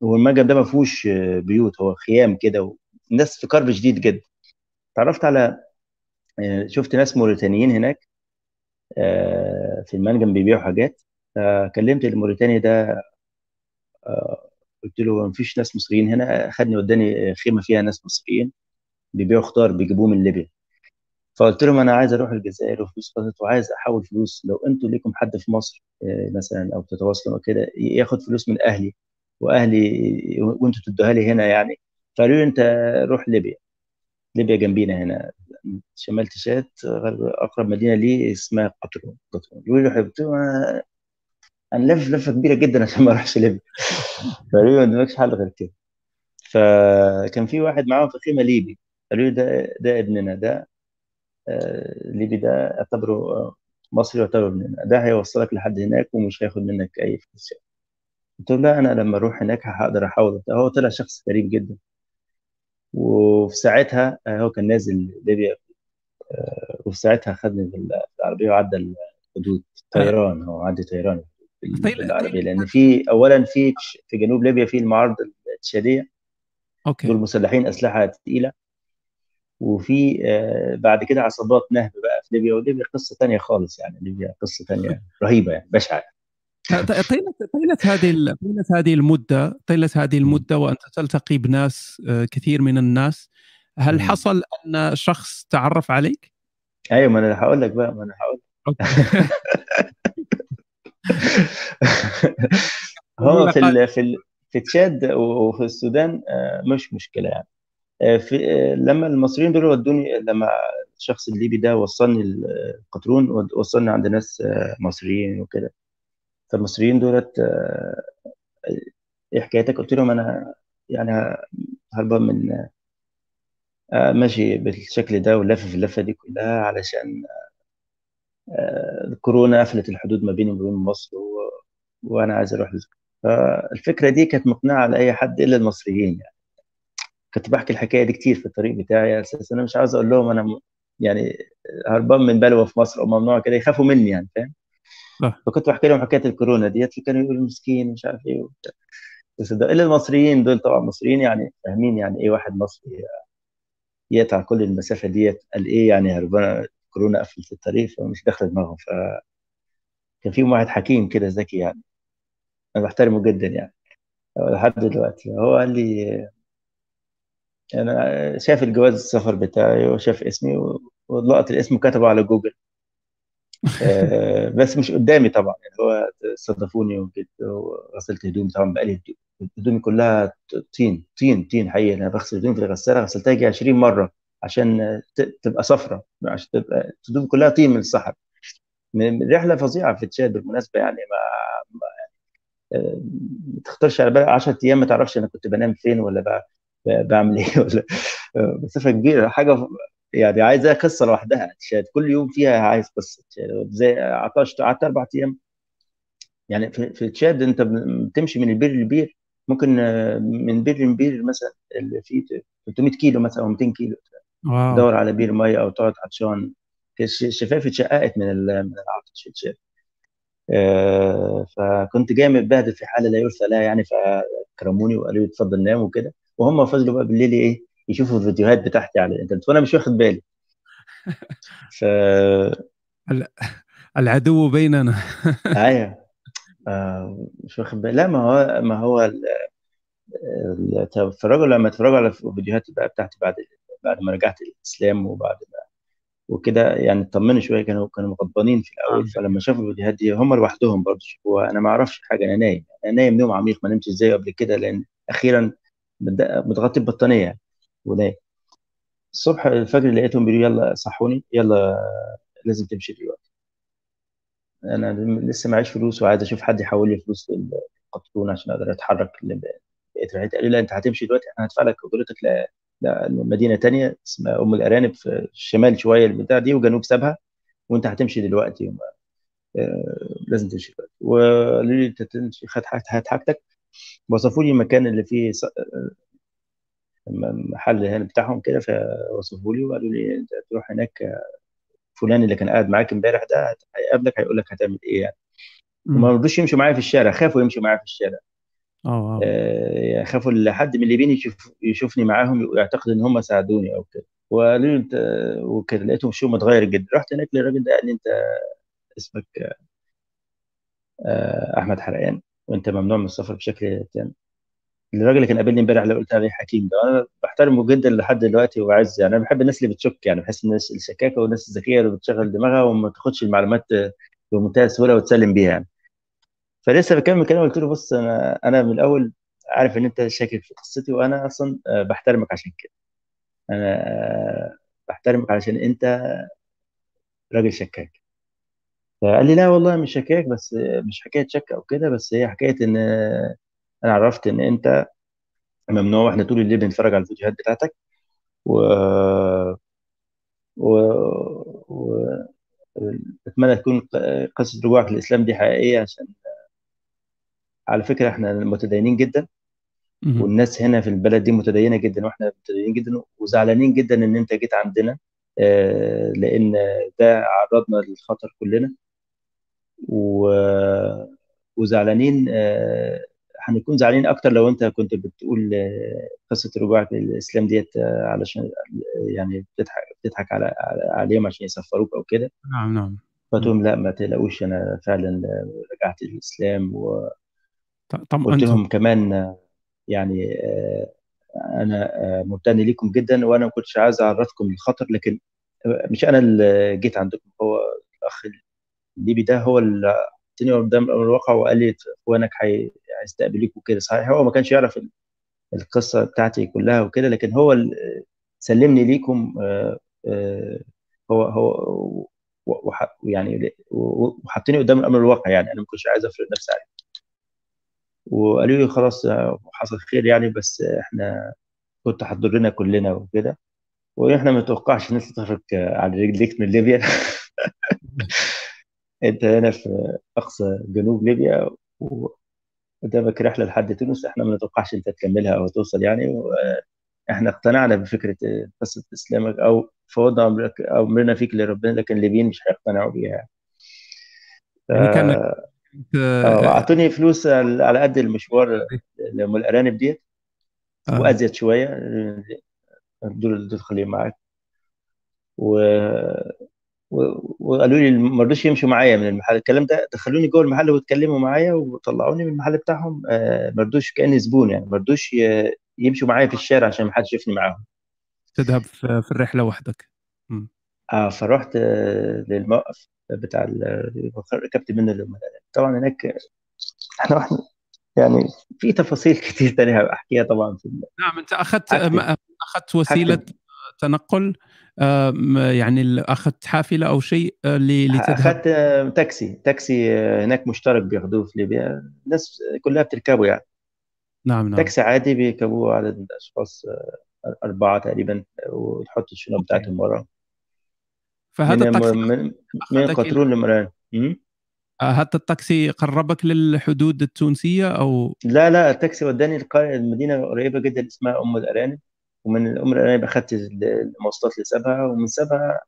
Speaker 2: هو المنجم ده ما فيهوش آه، بيوت هو خيام كده والناس في كرب شديد جدا. تعرفت على شفت ناس موريتانيين هناك في المنجم بيبيعوا حاجات. فكلمت الموريتاني ده قلت قلت له ما فيش ناس مصريين هنا خدني وداني خيمة فيها ناس مصريين بيبيعوا خضار بيجيبوه من ليبيا. فقلت لهم أنا عايز أروح الجزائر وفلوس فاتت وعايز أحول فلوس. لو أنتوا ليكم حد في مصر آه، مثلا أو تتواصلوا كده ياخد فلوس من أهلي وأهلي وأنتوا تدوها لي هنا يعني. فقالوا لي أنت روح ليبيا. ليبيا جنبينا هنا. شمال تشات أقرب مدينة لي اسمها قطرون. قطرون. يقول لي قلت أنا لف لفة كبيرة جدا عشان ما أروحش ليبيا. فقالوا لي ما قدامكش حل غير كده. فكان في واحد معاهم في خيمة ليبي. قالوا لي ده ده ابننا ده آه، ليبي ده اعتبره مصري يعتبر ابننا. ده هيوصلك لحد هناك ومش هياخد منك أي فلوس قلت له لا أنا لما أروح هناك هقدر أحاول. هو طلع شخص غريب جدا. وفي ساعتها آه، هو كان نازل ليبيا وفي ساعتها خدني في العربية وعدى الحدود طيران هو عدى طيران بالعربية. لأن في اولا في في جنوب ليبيا في المعارضه التشادية أوكي. دول مسلحين أسلحة ثقيله وفي آه، بعد كده عصابات نهب بقى في ليبيا وليبيا قصة ثانية خالص يعني ليبيا قصة ثانية رهيبة يعني بشعة.
Speaker 1: طيلة طيلة هذه طيلة هذه المدة طيلة هذه المدة وأنت تلتقي بناس آه، كثير من الناس. هل حصل أن شخص تعرف عليك؟
Speaker 2: أيوه ما أنا هقول لك بقى ما أنا هقول هو في في في تشاد وفي السودان آه، مش مشكلة يعني. آه، في لما المصريين دول ودوني لما الشخص الليبي ده وصلني القطرون وصلني عند ناس مصريين وكده. فالمصريين دولت إيه حكايتك؟ قلت لهم أنا يعني هربان من ماشي بالشكل ده ولافف اللفة دي كلها علشان الكورونا قفلت الحدود ما بيني وبين مصر و... وأنا عايز أروح فالفكرة دي كانت مقنعة على أي حد إلا المصريين يعني. كنت بحكي الحكاية دي كتير في الطريق بتاعي أساسا أنا مش عاوز أقول لهم أنا يعني هربان من بلوه في مصر أو ممنوع كده يخافوا مني يعني فاهم؟ فكنت بحكي لهم حكاية الكورونا ديت فكانوا يقولوا مسكين مش عارف إيه وبتاع. بس إلا المصريين دول طبعا. مصريين يعني فاهمين يعني إيه واحد مصري يقطع كل المسافة ديت؟ قال إيه يعني هربان كورونا قفلت الطريق فمش داخل دماغهم. ف كان فيهم واحد حكيم كده ذكي يعني. أنا بحترمه جدا يعني. لحد دلوقتي. هو قال لي أنا شاف الجواز السفر بتاعي وشاف اسمي ولقط الاسم وكتبه على جوجل. آه، بس مش قدامي طبعا. يعني هو استضافوني وغسلت هدومي طبعا. بقالي هدومي كلها طين طين طين حقيقي. أنا بغسل هدومي في الغسالة غسلتها يجي 20 مرة عشان تبقى صفرة عشان تبقى الهدوم كلها طين من الصحراء. رحلة فظيعة في تشاد بالمناسبة يعني. ما, ما تخطرش على بالك. 10 أيام ما تعرفش أنا كنت بنام فين ولا بعمل إيه ولا. مسافه كبيره حاجة يعني عايزة قصة لوحدها تشاد كل يوم فيها عايز قصة زي عطشت قعدت أربع أيام. يعني في, في تشاد أنت بتمشي من البير للبير ممكن من بير لبير مثلا اللي فيه 300 كيلو مثلا أو 200 كيلو. wow. تدور على بير مية أو تقعد عطشان شفافي اتشققت من من العطش الشفايف آه فكنت جاي متبهدل في حالة لا يرثى لها يعني فكرموني وقالوا لي اتفضل نام وكده. وهم فضلوا بقى بالليل إيه يشوفوا الفيديوهات بتاعتي على الإنترنت وأنا مش واخد بالي. ف
Speaker 1: العدو بيننا.
Speaker 2: أيوه. آه مش واخد بالي. لا ما هو ما هو تفرجوا لما تتفرجوا على الفيديوهات بقى بتاعتي بعد بعد ما رجعت الإسلام وبعد ما وكده يعني اطمنوا شوية كانوا كانوا غضبانين في الأول. فلما شافوا الفيديوهات دي هم لوحدهم برضه شافوها. أنا ما أعرفش حاجة أنا نايم. أنا نايم نوم عميق ما نمتش إزاي قبل كده لأن أخيرا متغطي ببطانيه ونايم الصبح الفجر لقيتهم بيقولوا يلا صحوني يلا لازم تمشي دلوقتي. أنا لسه معيش فلوس وعايز أشوف حد يحول لي فلوس للقطرون عشان أقدر أتحرك بقيت رحلتي. قالوا لي لا أنت هتمشي دلوقتي أنا هدفع لك. اجرتك مدينة تانية اسمها أم الأرانب في الشمال شوية البتاع دي وجنوب سابها وأنت هتمشي دلوقتي. وما آه لازم تمشي دلوقتي. وقالوا لي انت تمشي هات حاجتك. وصفوا لي المكان اللي فيه آه، محل هنا بتاعهم كده فوصفوا لي وقالوا لي أنت تروح هناك فلان اللي كان قاعد معاك امبارح ده هيقابلك هيقول لك هتعمل إيه يعني. وما رضوش يمشوا معايا في الشارع خافوا يمشوا معايا في الشارع. آه آه. خافوا لحد من الليبيين يشوف يشوفني معاهم ويعتقد إن هم ساعدوني أو كده. وقالوا لي انت وكده لقيتهم شو متغير جدا. رحت هناك للراجل ده قال لي أنت اسمك آه أحمد حرقان وأنت ممنوع من السفر بشكل تام. الراجل اللي كان قابلني امبارح اللي قلت عليه حكيم ده أنا بحترمه جدا لحد دلوقتي وعز يعني. أنا بحب الناس اللي بتشك يعني بحس الناس الشكاكة والناس الذكية اللي بتشغل دماغها وما تاخدش المعلومات بمنتهى السهولة وتسلم بيها يعني. فلسه بكمل كلام قلت له بص أنا أنا من الأول عارف إن أنت شاكك في قصتي وأنا أصلا آه، بحترمك عشان كده. أنا آه، بحترمك عشان أنت راجل شكاك. فقال لي لا والله مش شكاك بس مش حكاية شك أو كده بس هي حكاية إن أنا عرفت إن أنت ممنوع وإحنا طول الليل بنتفرج على الفيديوهات بتاعتك و و, و... أتمنى تكون قصة رجوعك للإسلام دي حقيقية عشان على فكرة إحنا متدينين جدا والناس هنا في البلد دي متدينة جدا وإحنا متدينين جدا وزعلانين جدا إن أنت جيت عندنا آه، لأن ده عرضنا للخطر كلنا و... وزعلانين آه، هنكون زعلانين أكتر لو أنت كنت بتقول آه، قصة رجوعك للاسلام ديت علشان يعني بتضحك بتضحك على عليهم عشان يسفروك أو كده.
Speaker 1: نعم نعم.
Speaker 2: فتقول لا ما تقلقوش أنا فعلا رجعت للإسلام و طب قلت لهم كمان يعني أنا ممتن ليكم جدا وأنا ما كنتش عايز أعرضكم للخطر لكن مش أنا اللي جيت عندكم هو الأخ الليبي ده هو اللي حطني قدام الواقع وقال لي إخوانك هيستقبلوك وكده. صحيح هو ما كانش يعرف القصة بتاعتي كلها وكده لكن هو سلمني ليكم آه، آه، هو هو يعني وحطني قدام الأمر الواقع يعني. أنا ما كنتش عايز أفرض نفسي عليه. وقالوا لي خلاص آه، حصل خير يعني بس إحنا كنت هتضرنا كلنا وكده. وإحنا ما نتوقعش إن أنت تخرج على رجليك من ليبيا. انت هنا في أقصى جنوب ليبيا وقدامك رحلة لحد تونس إحنا ما نتوقعش انت تكملها أو توصل يعني إحنا اقتنعنا بفكرة قصة إسلامك أو فوضنا امرنا فيك لربنا لكن الليبيين مش هيقتنعوا بيها يعني. يعني كان آه أعطوني فلوس على قد المشوار لأم الأرانب ديت آه. وأزيد شوية دول دول خليهم معاك و وقالوا لي ما رضوش يمشوا معايا من المحل. الكلام ده دخلوني جوه المحل واتكلموا معايا وطلعوني من المحل بتاعهم. آه، ما رضوش كأني زبون يعني ما رضوش يمشوا معايا في الشارع عشان ما حدش يشوفني معاهم.
Speaker 1: تذهب في الرحلة وحدك.
Speaker 2: آه فرحت آه، للموقف بتاع ركبت منه طبعا هناك إحنا وإحنا يعني في تفاصيل كتير تانية أحكيها طبعا في
Speaker 1: نعم أنت أخذت أخذت وسيلة تنقل يعني أخذت حافلة أو شيء آه،
Speaker 2: لتذهب؟ أخذت آه، تاكسي. تاكسي آه، هناك مشترك بياخذوه في ليبيا. الناس كلها بتركبه يعني.
Speaker 1: نعم نعم.
Speaker 2: تاكسي عادي بيركبوه عدد اشخاص أربعة تقريبا وتحط الشنط بتاعتهم ورا.
Speaker 1: فهذا
Speaker 2: من التاكسي من, من قطرون لمران.
Speaker 1: هذا التاكسي قربك للحدود التونسية أو؟
Speaker 2: لا لا التاكسي وداني المدينة قريبة جدا اسمها أم الأرانب. ومن الام الارانب اخذت المواصلات لسبها ومن سبها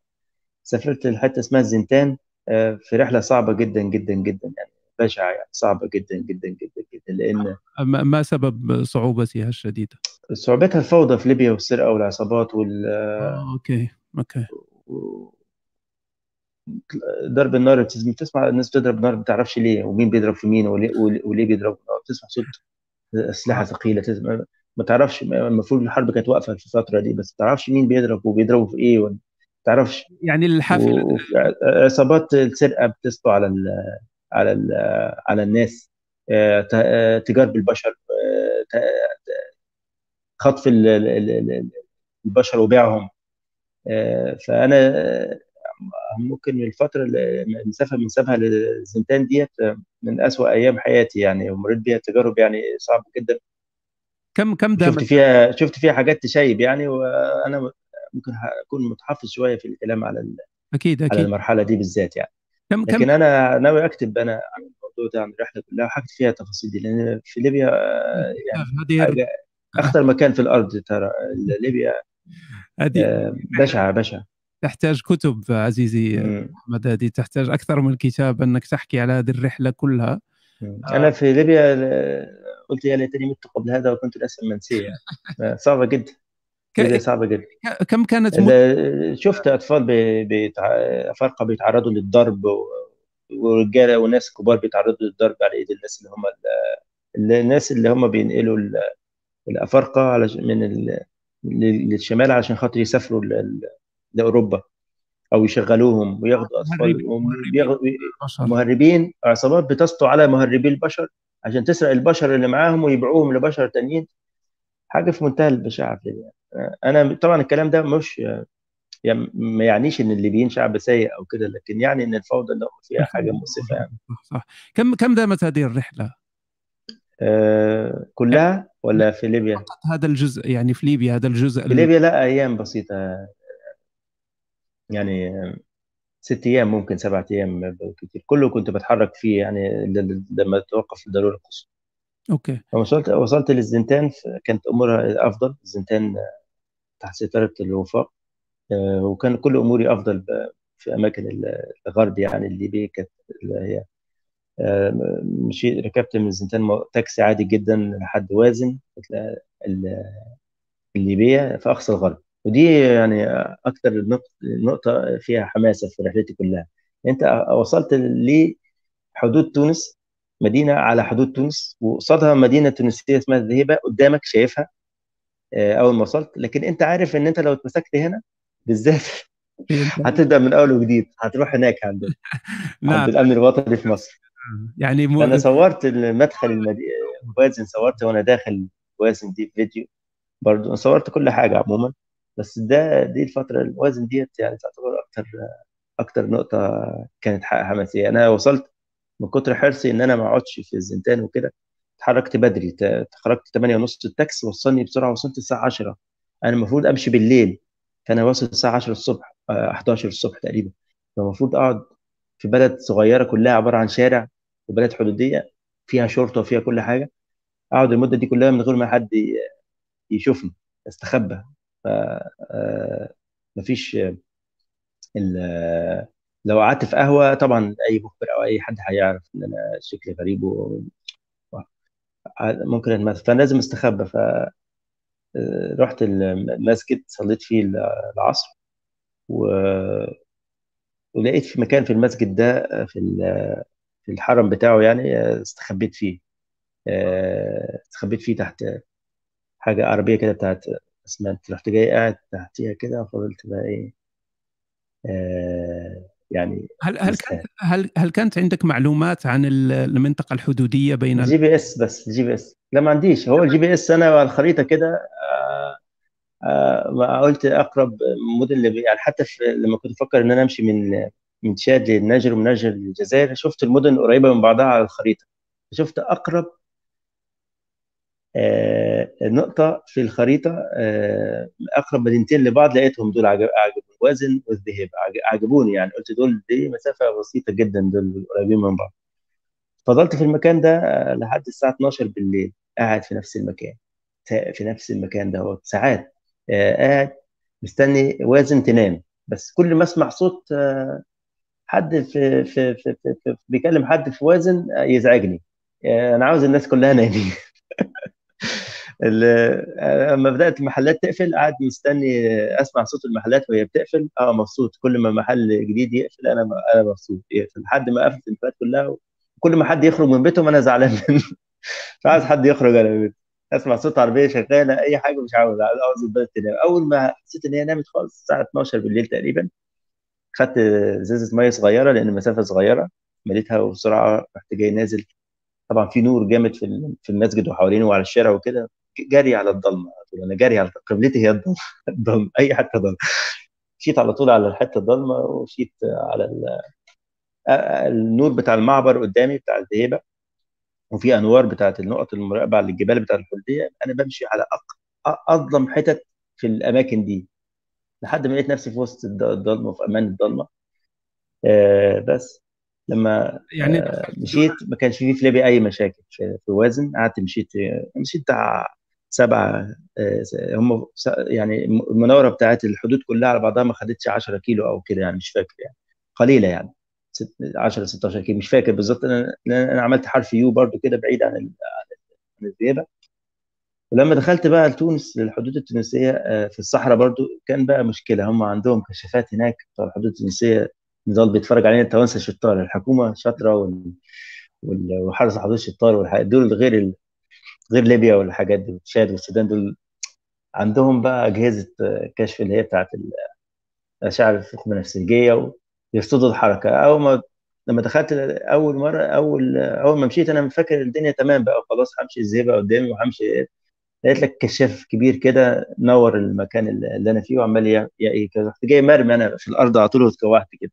Speaker 2: سافرت لحتة اسمها الزنتان آه، في رحلة صعبة جدا جدا جدا يعني بشعة يعني صعبة جدا جدا جدا جدا لأن
Speaker 1: ما سبب صعوبتها الشديدة؟
Speaker 2: صعوبتها الفوضى في ليبيا والسرقة والعصابات وال
Speaker 1: آه، okay okay
Speaker 2: ضرب النار بتسمع الناس بتضرب نار ما بتعرفش ليه ومين بيضرب في مين وليه, وليه بيضرب نار بتسمع صوت أسلحة ثقيلة ما تعرفش المفروض الحرب كانت واقفة في الفترة دي بس ما تعرفش مين بيضرب وبيضربوا في إيه ما تعرفش؟
Speaker 1: يعني الحافلة
Speaker 2: عصابات السرقة بتسطو على ال على ال على الناس. آه، آه، تجار بالبشر آه، خطف البشر وبيعهم. فأنا ممكن الفترة المسافه من سابها للزنتان ديت من أسوأ أيام حياتي يعني ومريت بيها تجارب يعني صعبة جدا.
Speaker 1: كم كم
Speaker 2: ده شفت فيها شفت فيها حاجات تشيب يعني وأنا ممكن اكون متحفظ شوية في الكلام على
Speaker 1: أكيد أكيد
Speaker 2: على المرحلة دي بالذات يعني. كم لكن كم أنا ناوي أكتب أنا عن الموضوع ده عن الرحلة كلها وحكت فيها تفاصيل دي لأن في ليبيا يعني حاجة أخطر مكان في الأرض ترى ليبيا. هذه بشعة بشعة.
Speaker 1: تحتاج كتب عزيزي احمد هذه تحتاج أكثر من كتاب أنك تحكي على هذه الرحلة كلها.
Speaker 2: أنا في ليبيا قلت يا ليتني مت قبل هذا وكنت الاسم منسيه صعبة جدا. صعبة جدا
Speaker 1: كم كانت.
Speaker 2: شفت أطفال بيتع... افارقه بيتعرضوا للضرب و... ورجالة وناس كبار بيتعرضوا للضرب على إيد الناس اللي هم ال... الناس اللي هم بينقلوا ال... الأفارقة على من للشمال علشان خاطر يسافروا لأوروبا أو يشغلوهم وياخدوا أطفال مهربين عصابات بتسطو على مهربي البشر عشان تسرق البشر اللي معاهم ويبيعوهم لبشر تانيين. حاجة في منتهى البشاعة يعني أنا طبعا الكلام ده مش يعني ما يعنيش إن الليبيين شعب سيء أو كده لكن يعني إن الفوضى اللي فيها حاجة مؤسفة يعني.
Speaker 1: صح كم كم دامت هذه الرحلة؟
Speaker 2: آه كلها ولا في ليبيا؟
Speaker 1: هذا الجزء يعني في ليبيا هذا الجزء
Speaker 2: في ليبيا لا أيام بسيطة. يعني ست أيام ممكن سبعة أيام كتير كله كنت بتحرك فيه يعني لما توقف الضروره القصوى.
Speaker 1: أوكي.
Speaker 2: وصلت وصلت للزنتان كانت أمورها أفضل. الزنتان تحت سيطره الوفاق. آه، وكان كل أموري أفضل في أماكن الغرب يعني الليبي كانت اللي هي آه، مشيت ركبت من الزنتان تاكسي عادي جدا لحد وازن الليبية في أقصى الغرب. ودي يعني أكثر نقطة فيها حماسة في رحلتي كلها. أنت وصلت لحدود تونس مدينة على حدود تونس وقصادها مدينة تونسية اسمها الذهيبة قدامك شايفها آه، أول ما وصلت. لكن أنت عارف إن أنت لو اتمسكت هنا بالذات هتبدأ من أول وجديد هتروح هناك عند. عند الأمن الوطني في مصر. يعني م... أنا صورت المدخل المدينة وازن صورت وأنا داخل وازن دي فيديو برضه صورت كل حاجة عموما. بس ده دي الفترة الوازن ديت يعني تعتبر أكتر أكتر نقطة كانت حماسيه أنا وصلت من كتر حرصي إن أنا ما أقعدش في الزنتان وكده اتحركت بدري خرجت 8 ونص التاكس وصلني بسرعة وصلت الساعة 10 أنا المفروض أمشي بالليل. فانا واصل الساعة 10 الصبح 11 آه، الصبح تقريبا. فالمفروض أقعد في بلد صغيرة كلها عبارة عن شارع وبلد حدودية فيها شرطة وفيها كل حاجة. أقعد المدة دي كلها من غير ما حد يشوفني استخبى ف آه، مفيش لو قعدت في قهوة طبعا أي مخبر أو أي حد هيعرف إن أنا شكلي غريب و ممكن المثل فأنا لازم أستخبى. ف آه، رحت المسجد صليت فيه العصر و... ولقيت في مكان في المسجد ده في في الحرم بتاعه يعني استخبيت فيه. آه، استخبيت فيه تحت حاجة عربية كده بتاعت أسمنت. رحت جاي قاعد تحتيها كده وفضلت بقى إيه آه يعني
Speaker 1: هل هل كانت هل هل كانت عندك معلومات عن المنطقة الحدودية بين
Speaker 2: الجي بي إس بس الجي بي إس. لا ما عنديش. هو ال GPS أنا والخريطه كده آه آه ما قلت أقرب مدن يعني حتى في لما كنت أفكر إن أنا أمشي من من تشاد للنيجر ومن النيجر للجزائر شفت المدن قريبة من بعضها على الخريطة. شفت أقرب نقطة في الخريطة آه، أقرب مدينتين لبعض لقيتهم دول عجب وازن والذهب عجبوني يعني. قلت دول دي مسافة بسيطة جدا دول قريبين من بعض. فضلت في المكان ده آه، لحد الساعة 12 بالليل. قاعد في نفس المكان. في نفس المكان ده ساعات قاعد مستني وازن تنام. بس كل ما أسمع صوت حد في في في, في, في بيكلم حد في وازن يزعجني. أنا عاوز الناس كلها نايمين. لما بدأت المحلات تقفل قاعد مستني أسمع صوت المحلات وهي بتقفل. آه مبسوط. كل ما محل جديد يقفل أنا أنا مبسوط. يقفل. لحد ما قفلت المحلات كلها وكل ما حد يخرج من بيتهم أنا زعلان منه. مش عايز حد يخرج أنا من بيته أسمع صوت عربية شغالة أي حاجة مش عاوز. عاوز البلد تنام. أول ما حسيت إن هي نامت خالص الساعة 12 بالليل تقريبا خدت إزازة مية صغيرة لأن المسافة صغيرة. مليتها وبسرعه رحت جاي نازل. طبعا في نور جامد في في المسجد وحوالينه وعلى الشارع وكده. جري على الضلمة. أنا جري على قبلتي هي الضلمة. الضلمة. أي حتة ضلمة. مشيت على طول على الحتة الضلمة ومشيت على النور بتاع المعبر قدامي بتاع الذهيبة. وفي أنوار بتاعت النقط المراقبة على الجبال بتاعت الحلديه أنا بمشي على أظلم حتت في الأماكن دي. لحد ما لقيت نفسي في وسط الضلمة وفي أمان الضلمة. آه بس. لما يعني آه مشيت ما كانش في في ليبيا أي مشاكل في, في وازن قعدت مشيت مشيت بتاع سبعة آه هم يعني المناورة بتاعت الحدود كلها على بعضها ما خدتش 10 كيلو أو كده يعني مش فاكر يعني. قليلة يعني 10 16 كيلو مش فاكر بالظبط. أنا أنا عملت حرف يو برضو كده بعيد عن عن الزيبه ولما دخلت بقى لتونس للحدود التونسية آه، في الصحراء برضو كان بقى مشكلة. هم عندهم كشافات هناك في الحدود التونسية نضال بيتفرج علينا. التوانسه الشطار الحكومة شاطرة وال... وحرس حدود الشطار والحاجات دول غير. غير ليبيا والحاجات دي تشاد والسودان دول عندهم بقى أجهزة كشف اللي هي بتاعت الاشعه الفوق بنفسجيه ويرصدوا الحركة. أول ما لما دخلت أول مرة أول أول ما مشيت أنا فاكر الدنيا تمام بقى خلاص همشي بقى قدامي وهمشي لقيت لك كشاف كبير كده نور المكان اللي أنا فيه وعمال يا كده جاي مرمي أنا في الأرض على طول واتكوعت كده.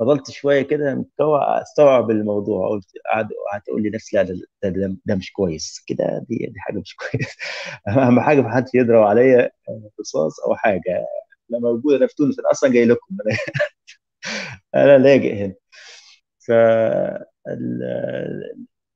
Speaker 2: فضلت شوية كده استوعب الموضوع قلت قعد قعدت أقول لنفسي لا ده, ده, ده مش كويس كده دي دي حاجة مش كويس. أهم حاجة ما حدش يضرب عليا رصاص أو حاجة لا موجودة أنا في تونس أنا أصلا جاي لكم. أنا لاجئ هنا. ف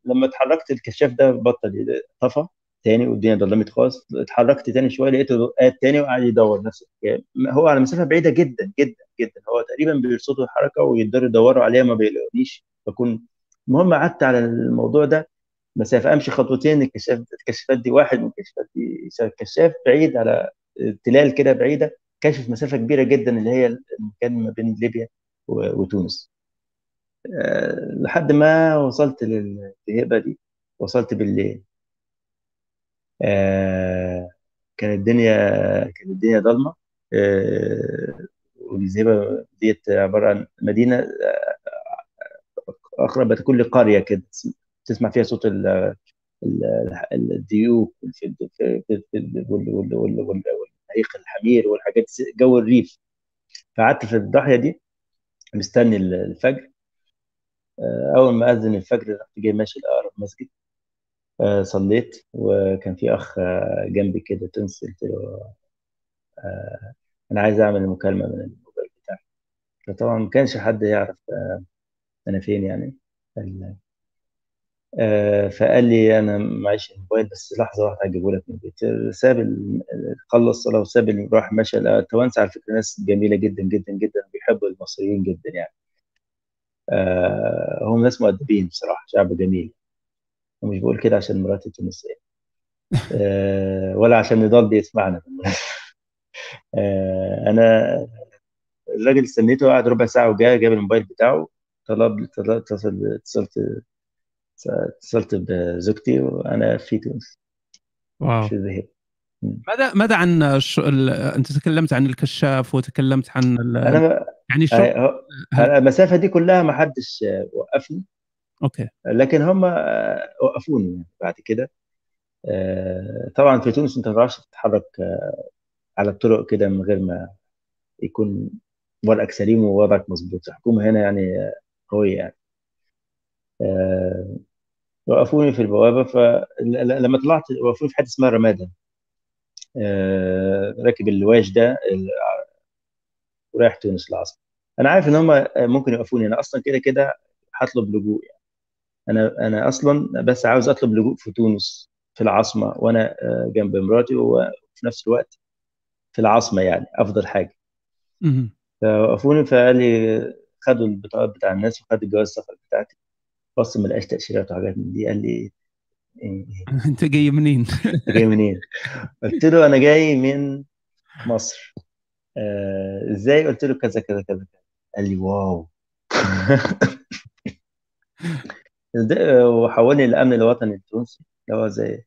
Speaker 2: لما اتحركت الكشاف ده بطل طفى تاني والدنيا ضلمت خالص. اتحركت تاني شوية لقيته قاعد تاني وقعد يدور نفس الحكاية هو على مسافة بعيدة جدا جدا جدا. هو تقريبا بيرصدوا الحركة ويقدروا يدوروا عليها ما بيلاقونيش. بكون المهم قعدت على الموضوع ده. مسافة أمشي خطوتين الكشاف الكشافات دي واحد من الكشافات دي كشاف بعيد على تلال كده بعيدة. كاشف مسافة كبيرة جدا اللي هي المكان ما بين ليبيا وتونس. أه لحد ما وصلت للهبه دي. وصلت بالليل. آه كانت الدنيا كانت الدنيا ضلمة. آه والزيبه ديت عبارة عن مدينة آه، أقرب لكل قرية كده. تسمع فيها صوت الديوك والهيق الحمير والحاجات جو الريف. فقعدت في الضاحية دي مستني الفجر. أول ما أذن الفجر رحت جاي ماشي لاقرب مسجد. صليت وكان في أخ آه، جنبي كده تونسي قلت له آه، أنا عايز أعمل مكالمة من الموبايل بتاعي. فطبعا ما كانش حد يعرف أنا فين يعني. فقال لي أنا معيش الموبايل بس لحظة واحدة هجيبه لك من البيت. ساب خلص صلاة وساب راح مشى. التوانسه على فكرة ناس جميلة جدا جدا جدا بيحبوا المصريين جدا يعني. هم ناس مؤدبين بصراحة شعب جميل. ومش بقول كده عشان مراتي تونسية. أه ولا عشان نضال بيسمعنا. أه أنا الراجل استنيته قعد ربع ساعة وجاء جاب الموبايل بتاعه طلب اتصل اتصلت اتصلت بزوجتي وأنا في تونس.
Speaker 1: wow. ماذا ماذا عن ش... ال... أنت تكلمت عن الكشاف وتكلمت عن ال...
Speaker 2: أنا يعني شو المسافة دي كلها ما حدش وقفني.
Speaker 1: okay.
Speaker 2: لكن هم آه، وقفوني يعني بعد كده. آه، طبعا في تونس أنت ما تعرفش تتحرك آه، على الطرق كده من غير ما يكون ورقك سليم ووضعك مظبوط. الحكومة هنا يعني قوية يعني. وقفوني في البوابة. فلما طلعت وقفوني في حتة اسمها رمادة. راكب الواش ده ورايح تونس العاصمة. أنا عارف إن هم ممكن يوقفوني. أنا أصلا كده كده هطلب لجوء يعني. أنا أنا أصلا بس عاوز أطلب لجوء في تونس في العاصمة وأنا آه، جنب مراتي وفي نفس الوقت في العاصمة يعني أفضل حاجة فوقفوني فقال لي خدوا البطاقات بتاع الناس وخد الجواز السفر بتاعتي بص ما لقاش تأشيرات وحاجات من دي قال لي
Speaker 1: إيه أنت جاي منين؟
Speaker 2: جاي منين؟ قلت له أنا جاي من مصر آه إزاي؟ قلت له كذا كذا كذا قال لي واو وحولني للامن الوطني التونسي اللي هو زي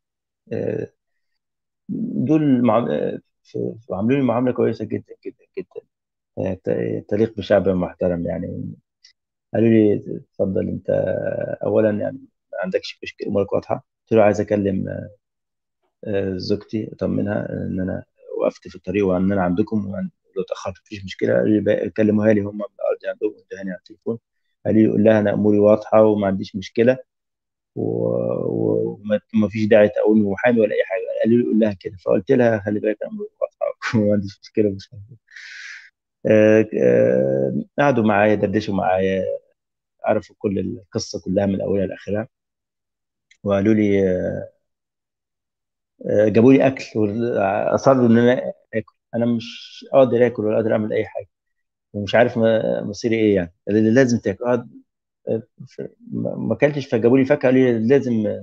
Speaker 2: آه، دول عاملين لي معاملة كويسة جدا جدا جدا. آه، تليق بشعب محترم يعني. قالوا لي اتفضل أنت اولا يعني ما عندكش مشكلة أمورك واضحة؟ قلت له عايز أكلم آه، زوجتي أطمنها إن أنا وقفت في الطريق وإن أنا عندكم ولو اتأخرت مفيش مشكلة. قالوا لي كلموها لي هم الأرض عندهم ادهاني على التليفون. قال يقول لها أنا أموري واضحة وما عنديش مشكلة وما فيش داعي تقومي محامي ولا أي حاجة. قال لي يقول لها كده. فقلت لها خلي بالك أنا أموري واضحة وما عنديش مشكلة مش آه، آه، قعدوا معايا دردشوا معايا عرفوا كل القصة كلها من أولها لآخرها. وقالوا لي آه، جابوا لي أكل وأصروا إن أنا آكل. أنا مش قادر آكل ولا قادر أعمل أي حاجة. ومش عارف مصيري إيه يعني. اللي لازم تاكل. آه، ما أكلتش فجابوا لي فاكهة قالوا لي لازم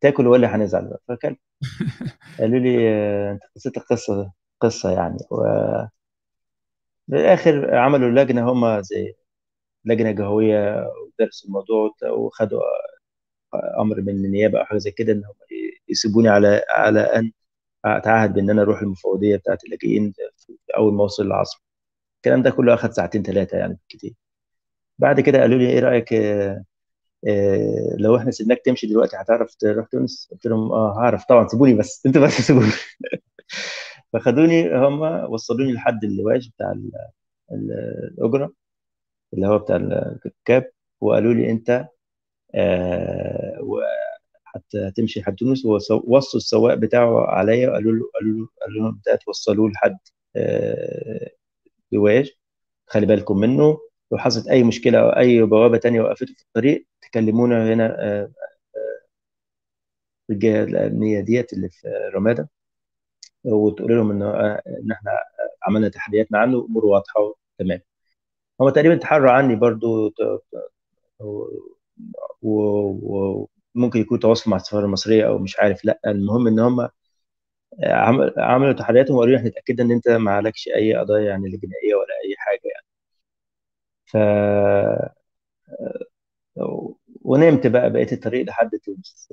Speaker 2: تاكل ولا هنزعل. بقى فأكلت. قالوا لي آه، أنت قصتك قصه قصة يعني. و في الآخر عملوا لجنة هم زي لجنة جهويه ودرسوا الموضوع وخدوا أمر من النيابة أو حاجة زي كده إن هم يسيبوني على على أن أتعهد بأن أنا أروح المفوضية بتاعت اللاجئين أول ما اوصل العاصمه الكلام ده كله أخذ ساعتين ثلاثة يعني كتير بعد كده قالوا لي إيه رأيك آه لو إحنا سيبناك تمشي دلوقتي هتعرف تروح تونس قلت لهم آه هعرف. طبعا سيبوني بس. أنتوا بس سيبوني. فخدوني هم وصلوني لحد اللواج بتاع الأجرة اللي هو بتاع ال cab وقالوا لي أنت آه حتى تمشي لحد تونس ووصوا السواق بتاعه عليا وقالوا له قالوا له قالوا لهم ده توصلوه لحد آه لواج خلي بالكم منه. لو حصلت أي مشكلة أو أي بوابة تانية وقفته في الطريق تكلمونا هنا آه الجهه الأمنية ديت اللي في رمادة وتقول لهم إن إن إحنا عملنا تحدياتنا عنه اموره واضحة تمام هم تقريبا تحروا عني برضو وممكن يكون تواصل مع السفارة المصرية أو مش عارف لأ المهم إن هم عملوا تحدياتهم وقالوا لي إحنا اتاكدنا إن أنت ما عليكش أي قضايا يعني جنائيه ولا أي حاجة يعني. ف ونمت بقى بقيت الطريق لحد تونس.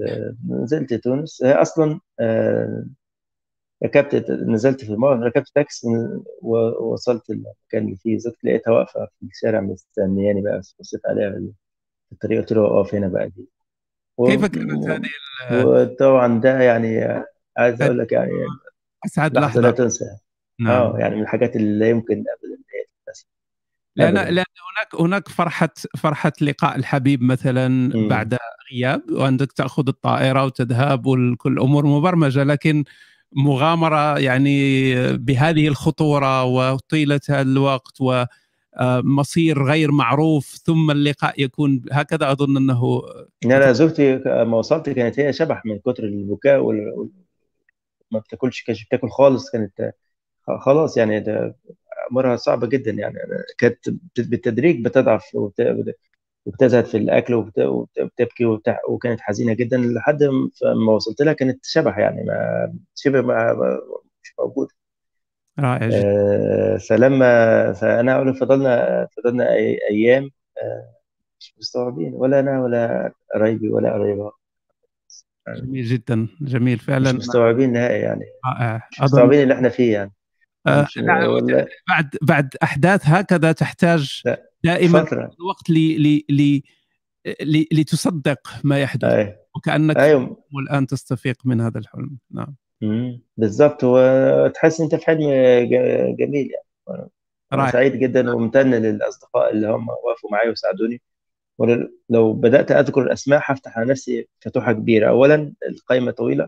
Speaker 2: نزلت تونس. هي أصلا ركبت نزلت في الموقف ركبت تاكسي ووصلت المكان اللي فيه. زدت لقيتها واقفة في الشارع مستنياني بقى بصيت عليها في الطريق قلت له اقف هنا بقى دي.
Speaker 1: و... كيف كانت هذه
Speaker 2: وطبعا ده يعني عايز أقول لك يعني
Speaker 1: أسعد لحظة
Speaker 2: لا تنسى. نعم. آه يعني من الحاجات اللي لا يمكن ابدا
Speaker 1: لأن لأن هناك هناك فرحه فرحة لقاء الحبيب مثلا م. بعد غياب وانك تأخذ الطائرة وتذهب وكل أمور مبرمجة لكن مغامرة يعني بهذه الخطورة وطيلة الوقت ومصير غير معروف ثم اللقاء يكون هكذا أظن أنه
Speaker 2: لا زوجتي ما وصلت كانت هي شبح من كتر البكاء وال... ما بتاكلش كانت بتاكل خالص كانت خلاص يعني ده امورها صعبة جدا يعني. كانت بالتدريج بتضعف وبتزهد في الأكل وبتبكي وكانت حزينة جدا لحد ما وصلت لها كانت شبح يعني ما شبه ما مش موجود.
Speaker 1: رائع جدا.
Speaker 2: آه فلما فأنا أقول فضلنا فضلنا أيام آه مش مستوعبين ولا أنا ولا قرايبي ولا قرايبها.
Speaker 1: جميل جدا جميل فعلا.
Speaker 2: مش مستوعبين نهائي يعني.
Speaker 1: رائع
Speaker 2: مش مستوعبين اللي إحنا فيه يعني.
Speaker 1: آه ولا... بعد بعد أحداث هكذا تحتاج
Speaker 2: لا.
Speaker 1: دائما
Speaker 2: فترة.
Speaker 1: الوقت لي لي لي لي لتصدق ما يحدث.
Speaker 2: أي.
Speaker 1: وكأنك
Speaker 2: أيوة.
Speaker 1: والان تستفيق من هذا الحلم. نعم.
Speaker 2: مم. بالظبط وتحس إنت في حلم جميل يعني. أنا سعيد جدا وممتن للأصدقاء اللي هم وقفوا معايا وساعدوني. ولو بدأت أذكر الأسماء هفتح على نفسي فتوحة كبيرة. اولا القائمة طويلة.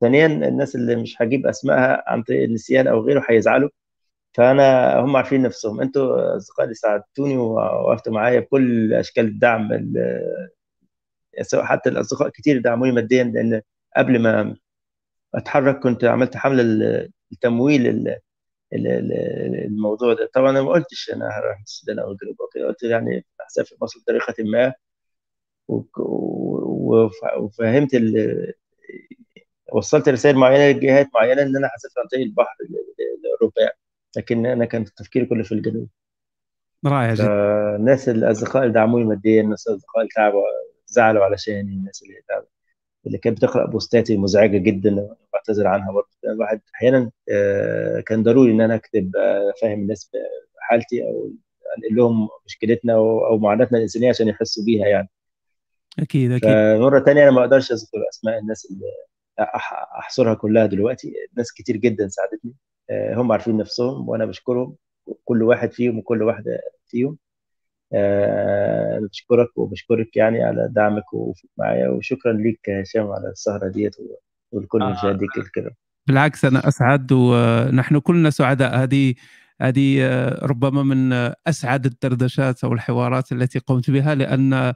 Speaker 2: ثانيا الناس اللي مش هجيب اسمائها عن طريق النسيان أو غيره هيزعلوا. فأنا هم عارفين نفسهم. أنتوا أصدقائي اللي ساعدتوني ووقفتوا معايا بكل أشكال الدعم سواء حتى الأصدقاء كتير دعموني ماديا لأن قبل ما أتحرك كنت عملت حملة التمويل الموضوع ده. طبعا أنا ما قلتش أنا هروح السودان أو الجنوب. قلت يعني هسافر مصر بطريقة ما. وفهمت وصلت رسائل معينة لجهات معينة إن أنا هسافر عن طريق البحر لاوروبا يعني. لكن أنا كان تفكيري كله في الجنوب.
Speaker 1: رائع جدا.
Speaker 2: الناس الأصدقاء اللي دعموني ماديا الناس الأصدقاء اللي تعبوا زعلوا علشاني الناس اللي تعبوا. اللي كانت بتقرأ بوستاتي مزعجة جدا بعتذر عنها برضه. الواحد أحيانا كان ضروري إن أنا أكتب فاهم الناس حالتي أو أنقل لهم مشكلتنا أو معاناتنا الإنسانية عشان يحسوا بيها يعني.
Speaker 1: أكيد أكيد.
Speaker 2: مره ثانية أنا ما أقدرش أذكر أسماء الناس اللي أحصرها كلها دلوقتي. ناس كتير جدا ساعدتني هم عارفين نفسهم وأنا بشكرهم كل واحد فيهم وكل واحدة فيهم. أنا بشكرك وبشكرك يعني على دعمك ووقوفك معايا وشكرا ليك هشام على السهرة ديت ولكل آه. مشاهديك الكرام
Speaker 1: بالعكس أنا أسعد ونحن كلنا سعداء هذه هذه ربما من أسعد الدردشات أو الحوارات التي قمت بها لأن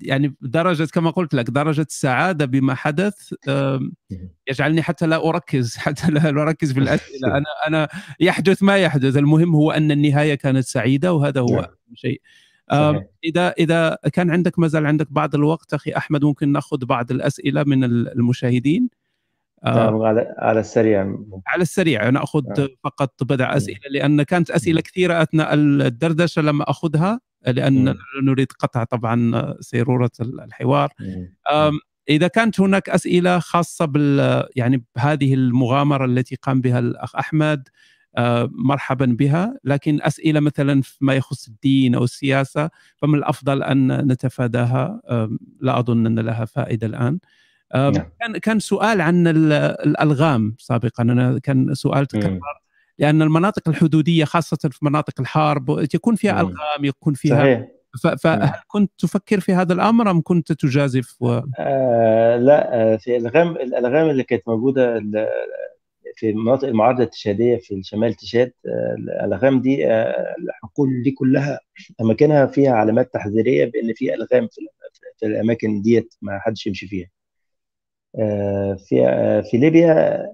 Speaker 1: يعني درجة كما قلت لك درجة السعادة بما حدث يجعلني حتى لا أركز حتى لا أركز في الأسئلة. أنا أنا يحدث ما يحدث. المهم هو أن النهاية كانت سعيدة وهذا هو أهم شيء. إذا إذا كان عندك ما زال عندك بعض الوقت أخي أحمد ممكن نأخذ بعض الأسئلة من المشاهدين.
Speaker 2: نعم على على السريع.
Speaker 1: على السريع. نأخذ آه. فقط بضع أسئلة لأن كانت أسئلة كثيرة أثناء الدردشة لما أخذها. لأن م. نريد قطع طبعا سيرورة الحوار. إذا كانت هناك أسئلة خاصة بال يعني بهذه المغامرة التي قام بها الأخ أحمد مرحبا بها. لكن أسئلة مثلا ما يخص الدين أو السياسة فمن الأفضل أن نتفاداها؟ لا أظن أن لها فائدة الآن. نعم. كان كان سؤال عن الألغام سابقا. أنا كان سؤال تكرر لأن المناطق الحدودية خاصة في مناطق الحرب يكون فيها ألغام يكون فيها صحيح. فهل كنت تفكر في هذا الأمر أم كنت تجازف؟ و...
Speaker 2: آه لا آه، في الألغام الألغام اللي كانت موجودة في مناطق المعارضة التشاديه في شمال تشاد آه، الألغام دي آه، الحقول دي كلها أماكنها فيها علامات تحذيرية بأن في ألغام في, في الأماكن ديت ما حدش يمشي فيها. في في ليبيا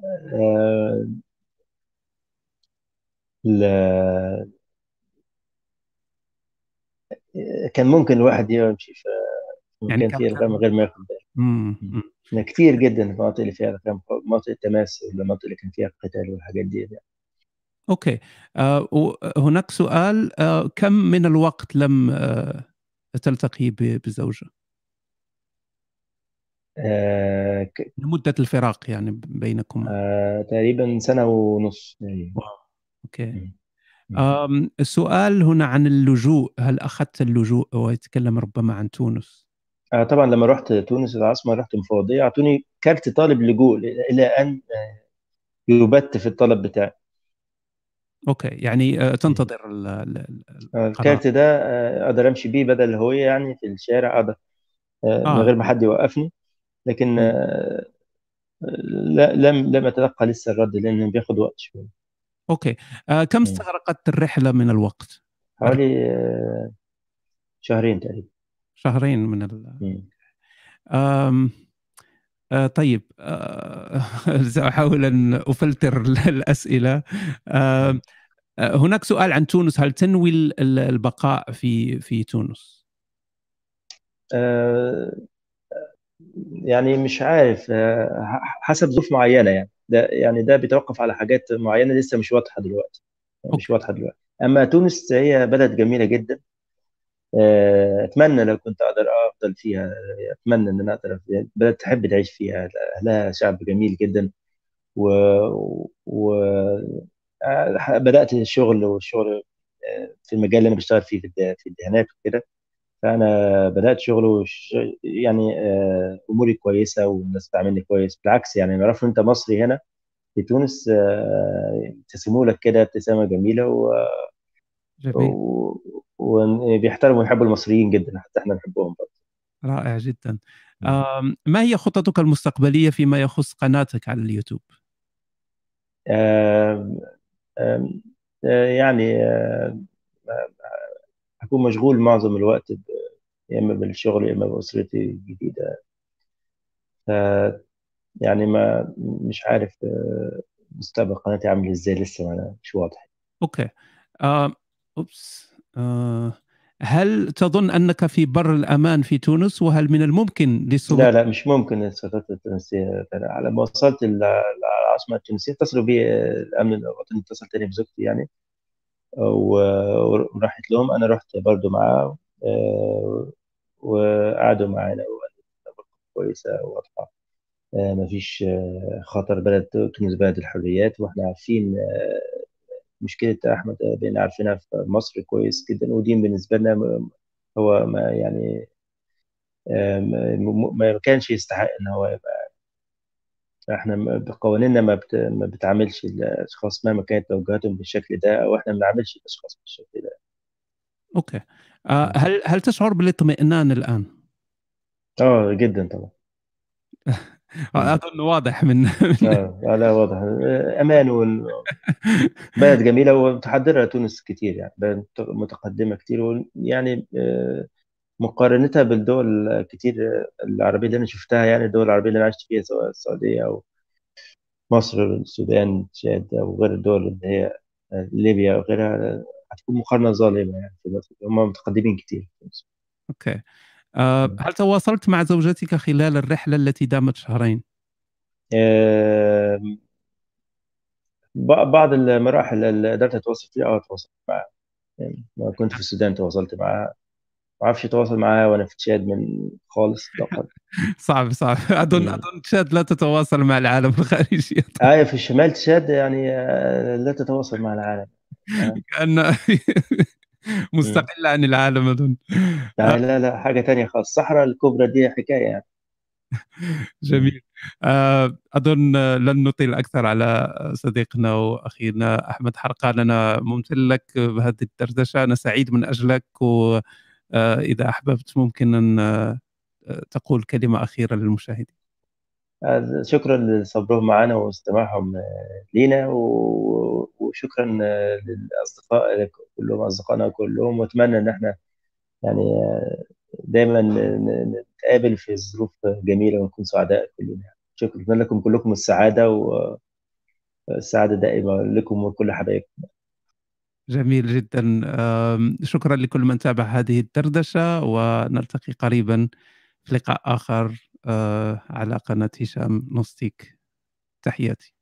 Speaker 2: كان ممكن الواحد يمشي في يعني كان في الغام غير ما ياخد باله كثير جدا المناطق اللي فيها الغام مناطق التماس والمناطق اللي كان فيها قتال والحاجات دي يعني.
Speaker 1: okay آه هناك سؤال آه كم من الوقت لم آه تلتقي بزوجة؟ آه ك... مدة الفراق يعني بينكم
Speaker 2: آه تقريبا سنة ونص
Speaker 1: يعني. واو أوكي. السؤال هنا عن اللجوء. هل أخذت اللجوء ويتكلم ربما عن تونس؟
Speaker 2: آه طبعا لما رحت تونس العاصمه رحت مفوضيه أعطوني كارت طالب لجوء إلى أن آه، يبت في الطلب بتاعي.
Speaker 1: okay. يعني آه، تنتظر
Speaker 2: آه، الكارت ده أقدر أمشي بيه بدل الهويه يعني في الشارع أقدر آه. من غير ما حد يوقفني. لكن لا لم لم أتلقى لسه الرد لأنه بياخد وقت شوية.
Speaker 1: okay. آه كم استغرقت الرحلة من الوقت؟
Speaker 2: حوالي آه شهرين تقريبا.
Speaker 1: شهرين من ال آم آه طيب آه سأحاول أن أفلتر الأسئلة. آه هناك سؤال عن تونس. هل تنوي البقاء في في تونس؟
Speaker 2: آه يعني مش عارف آه حسب ظروف معينة يعني. ده يعني ده بيتوقف على حاجات معينة لسه مش واضحة دلوقتي. مش واضحة دلوقتي. أما تونس هي بلد جميلة جدا. آه، أتمنى لو كنت أقدر أفضل فيها. أتمنى إن أنا أقدر بلد تحب تعيش فيها. أهلها شعب جميل جدا. و, و... آه، بدأت الشغل والشغل آه، في المجال اللي أنا بشتغل فيه في الدهانات وكده. فأنا بدأت شغل وش يعني أموري كويسة والناس بتعاملني كويس. بالعكس يعني نعرف أنت مصري هنا في تونس يبتسموا لك كده ابتسامة جميلة و وبيحترموا ويحبوا المصريين جدا حتى إحنا نحبهم برضه.
Speaker 1: رائع جدا. ما هي خططك المستقبلية فيما يخص قناتك على اليوتيوب؟
Speaker 2: آم آم يعني آم اكون مشغول معظم الوقت يا إما بالشغل يا إما بأسرتي الجديدة. ف يعني ما مش عارف آه، مستقبل قناتي عامل إزاي لسه مش واضح.
Speaker 1: okay. آه، oops. آه، هل تظن أنك في بر الأمان في تونس؟ وهل من الممكن
Speaker 2: للسلطات لا لا مش ممكن. السلطات التونسية على ما وصلت العاصمة التونسية اتصلوا بي الأمن الوطني اتصل تاني بزوجتي يعني. ورحت لهم. أنا رحت برضو معاه آه، وقعدوا معانا. كويسة واضحة. آه، مفيش آه، خطر بلد تونس بلد الحريات. وإحنا عارفين مشكلة أحمد بقينا عارفينها في مصر كويس جدا. ودي بالنسبة لنا هو ما يعني ما كانش يستحق إن هو يبقى إحنا بقوانيننا ما, بت... ما بتعاملش الأشخاص مهما كانت توجهاتهم بالشكل ده أو إحنا ما بنعاملش الأشخاص بالشكل ده.
Speaker 1: أوكي. آه هل هل تشعر بالاطمئنان الآن؟
Speaker 2: آه جدا طبعا.
Speaker 1: أظن واضح من
Speaker 2: آه لا واضح. أمان وال... بلد جميلة ومتحضرة تونس كتير يعني بلد متقدمة كتير يعني آه، مقارنتها بالدول كتير العربية اللي أنا شفتها يعني الدول العربية اللي أنا عشت فيها سواء السعودية أو مصر السودان تشاد أو غير الدول اللي هي ليبيا وغيرها هتكون مقارنة ظالمة يعني هم متقدمين كتير.
Speaker 1: أوكي. أه هل تواصلت مع زوجتك خلال الرحلة التي دامت شهرين؟
Speaker 2: أه بعض المراحل اللي قدرت أتواصل فيها آه تواصلت معها. يعني كنت في السودان تواصلت معها. ما أعرفش اتواصل معاها وأنا في تشاد من خالص.
Speaker 1: صعب صعب. أظن أظن تشاد لا تتواصل مع العالم الخارجي
Speaker 2: أيوه في الشمال تشاد يعني آه، لا تتواصل مع العالم.
Speaker 1: كأن مستقله عن العالم أظن.
Speaker 2: لا لا لا حاجة ثانية خالص. الصحراء الكبرى دي حكاية يعني.
Speaker 1: جميل. آه، أظن لن نطيل أكثر على صديقنا وأخينا أحمد حرقان. أنا ممتن لك بهذه الدردشة. أنا سعيد من أجلك واذا أحببت ممكن أن آه، تقول كلمة أخيرة للمشاهدين.
Speaker 2: شكرا لصبرهم معنا واستماعهم لينا وشكرا للأصدقاء كلهم أصدقائنا كلهم وأتمنى أن إحنا يعني دايما نتقابل في ظروف جميلة ونكون سعداء كلنا. شكرا لكم كلكم السعادة والسعاده دائمة لكم ولكل حبايبكم.
Speaker 1: جميل جدا. شكرا لكل من تابع هذه الدردشة ونلتقي قريبا في لقاء آخر آه، على قناة هشام نوستيك. تحياتي.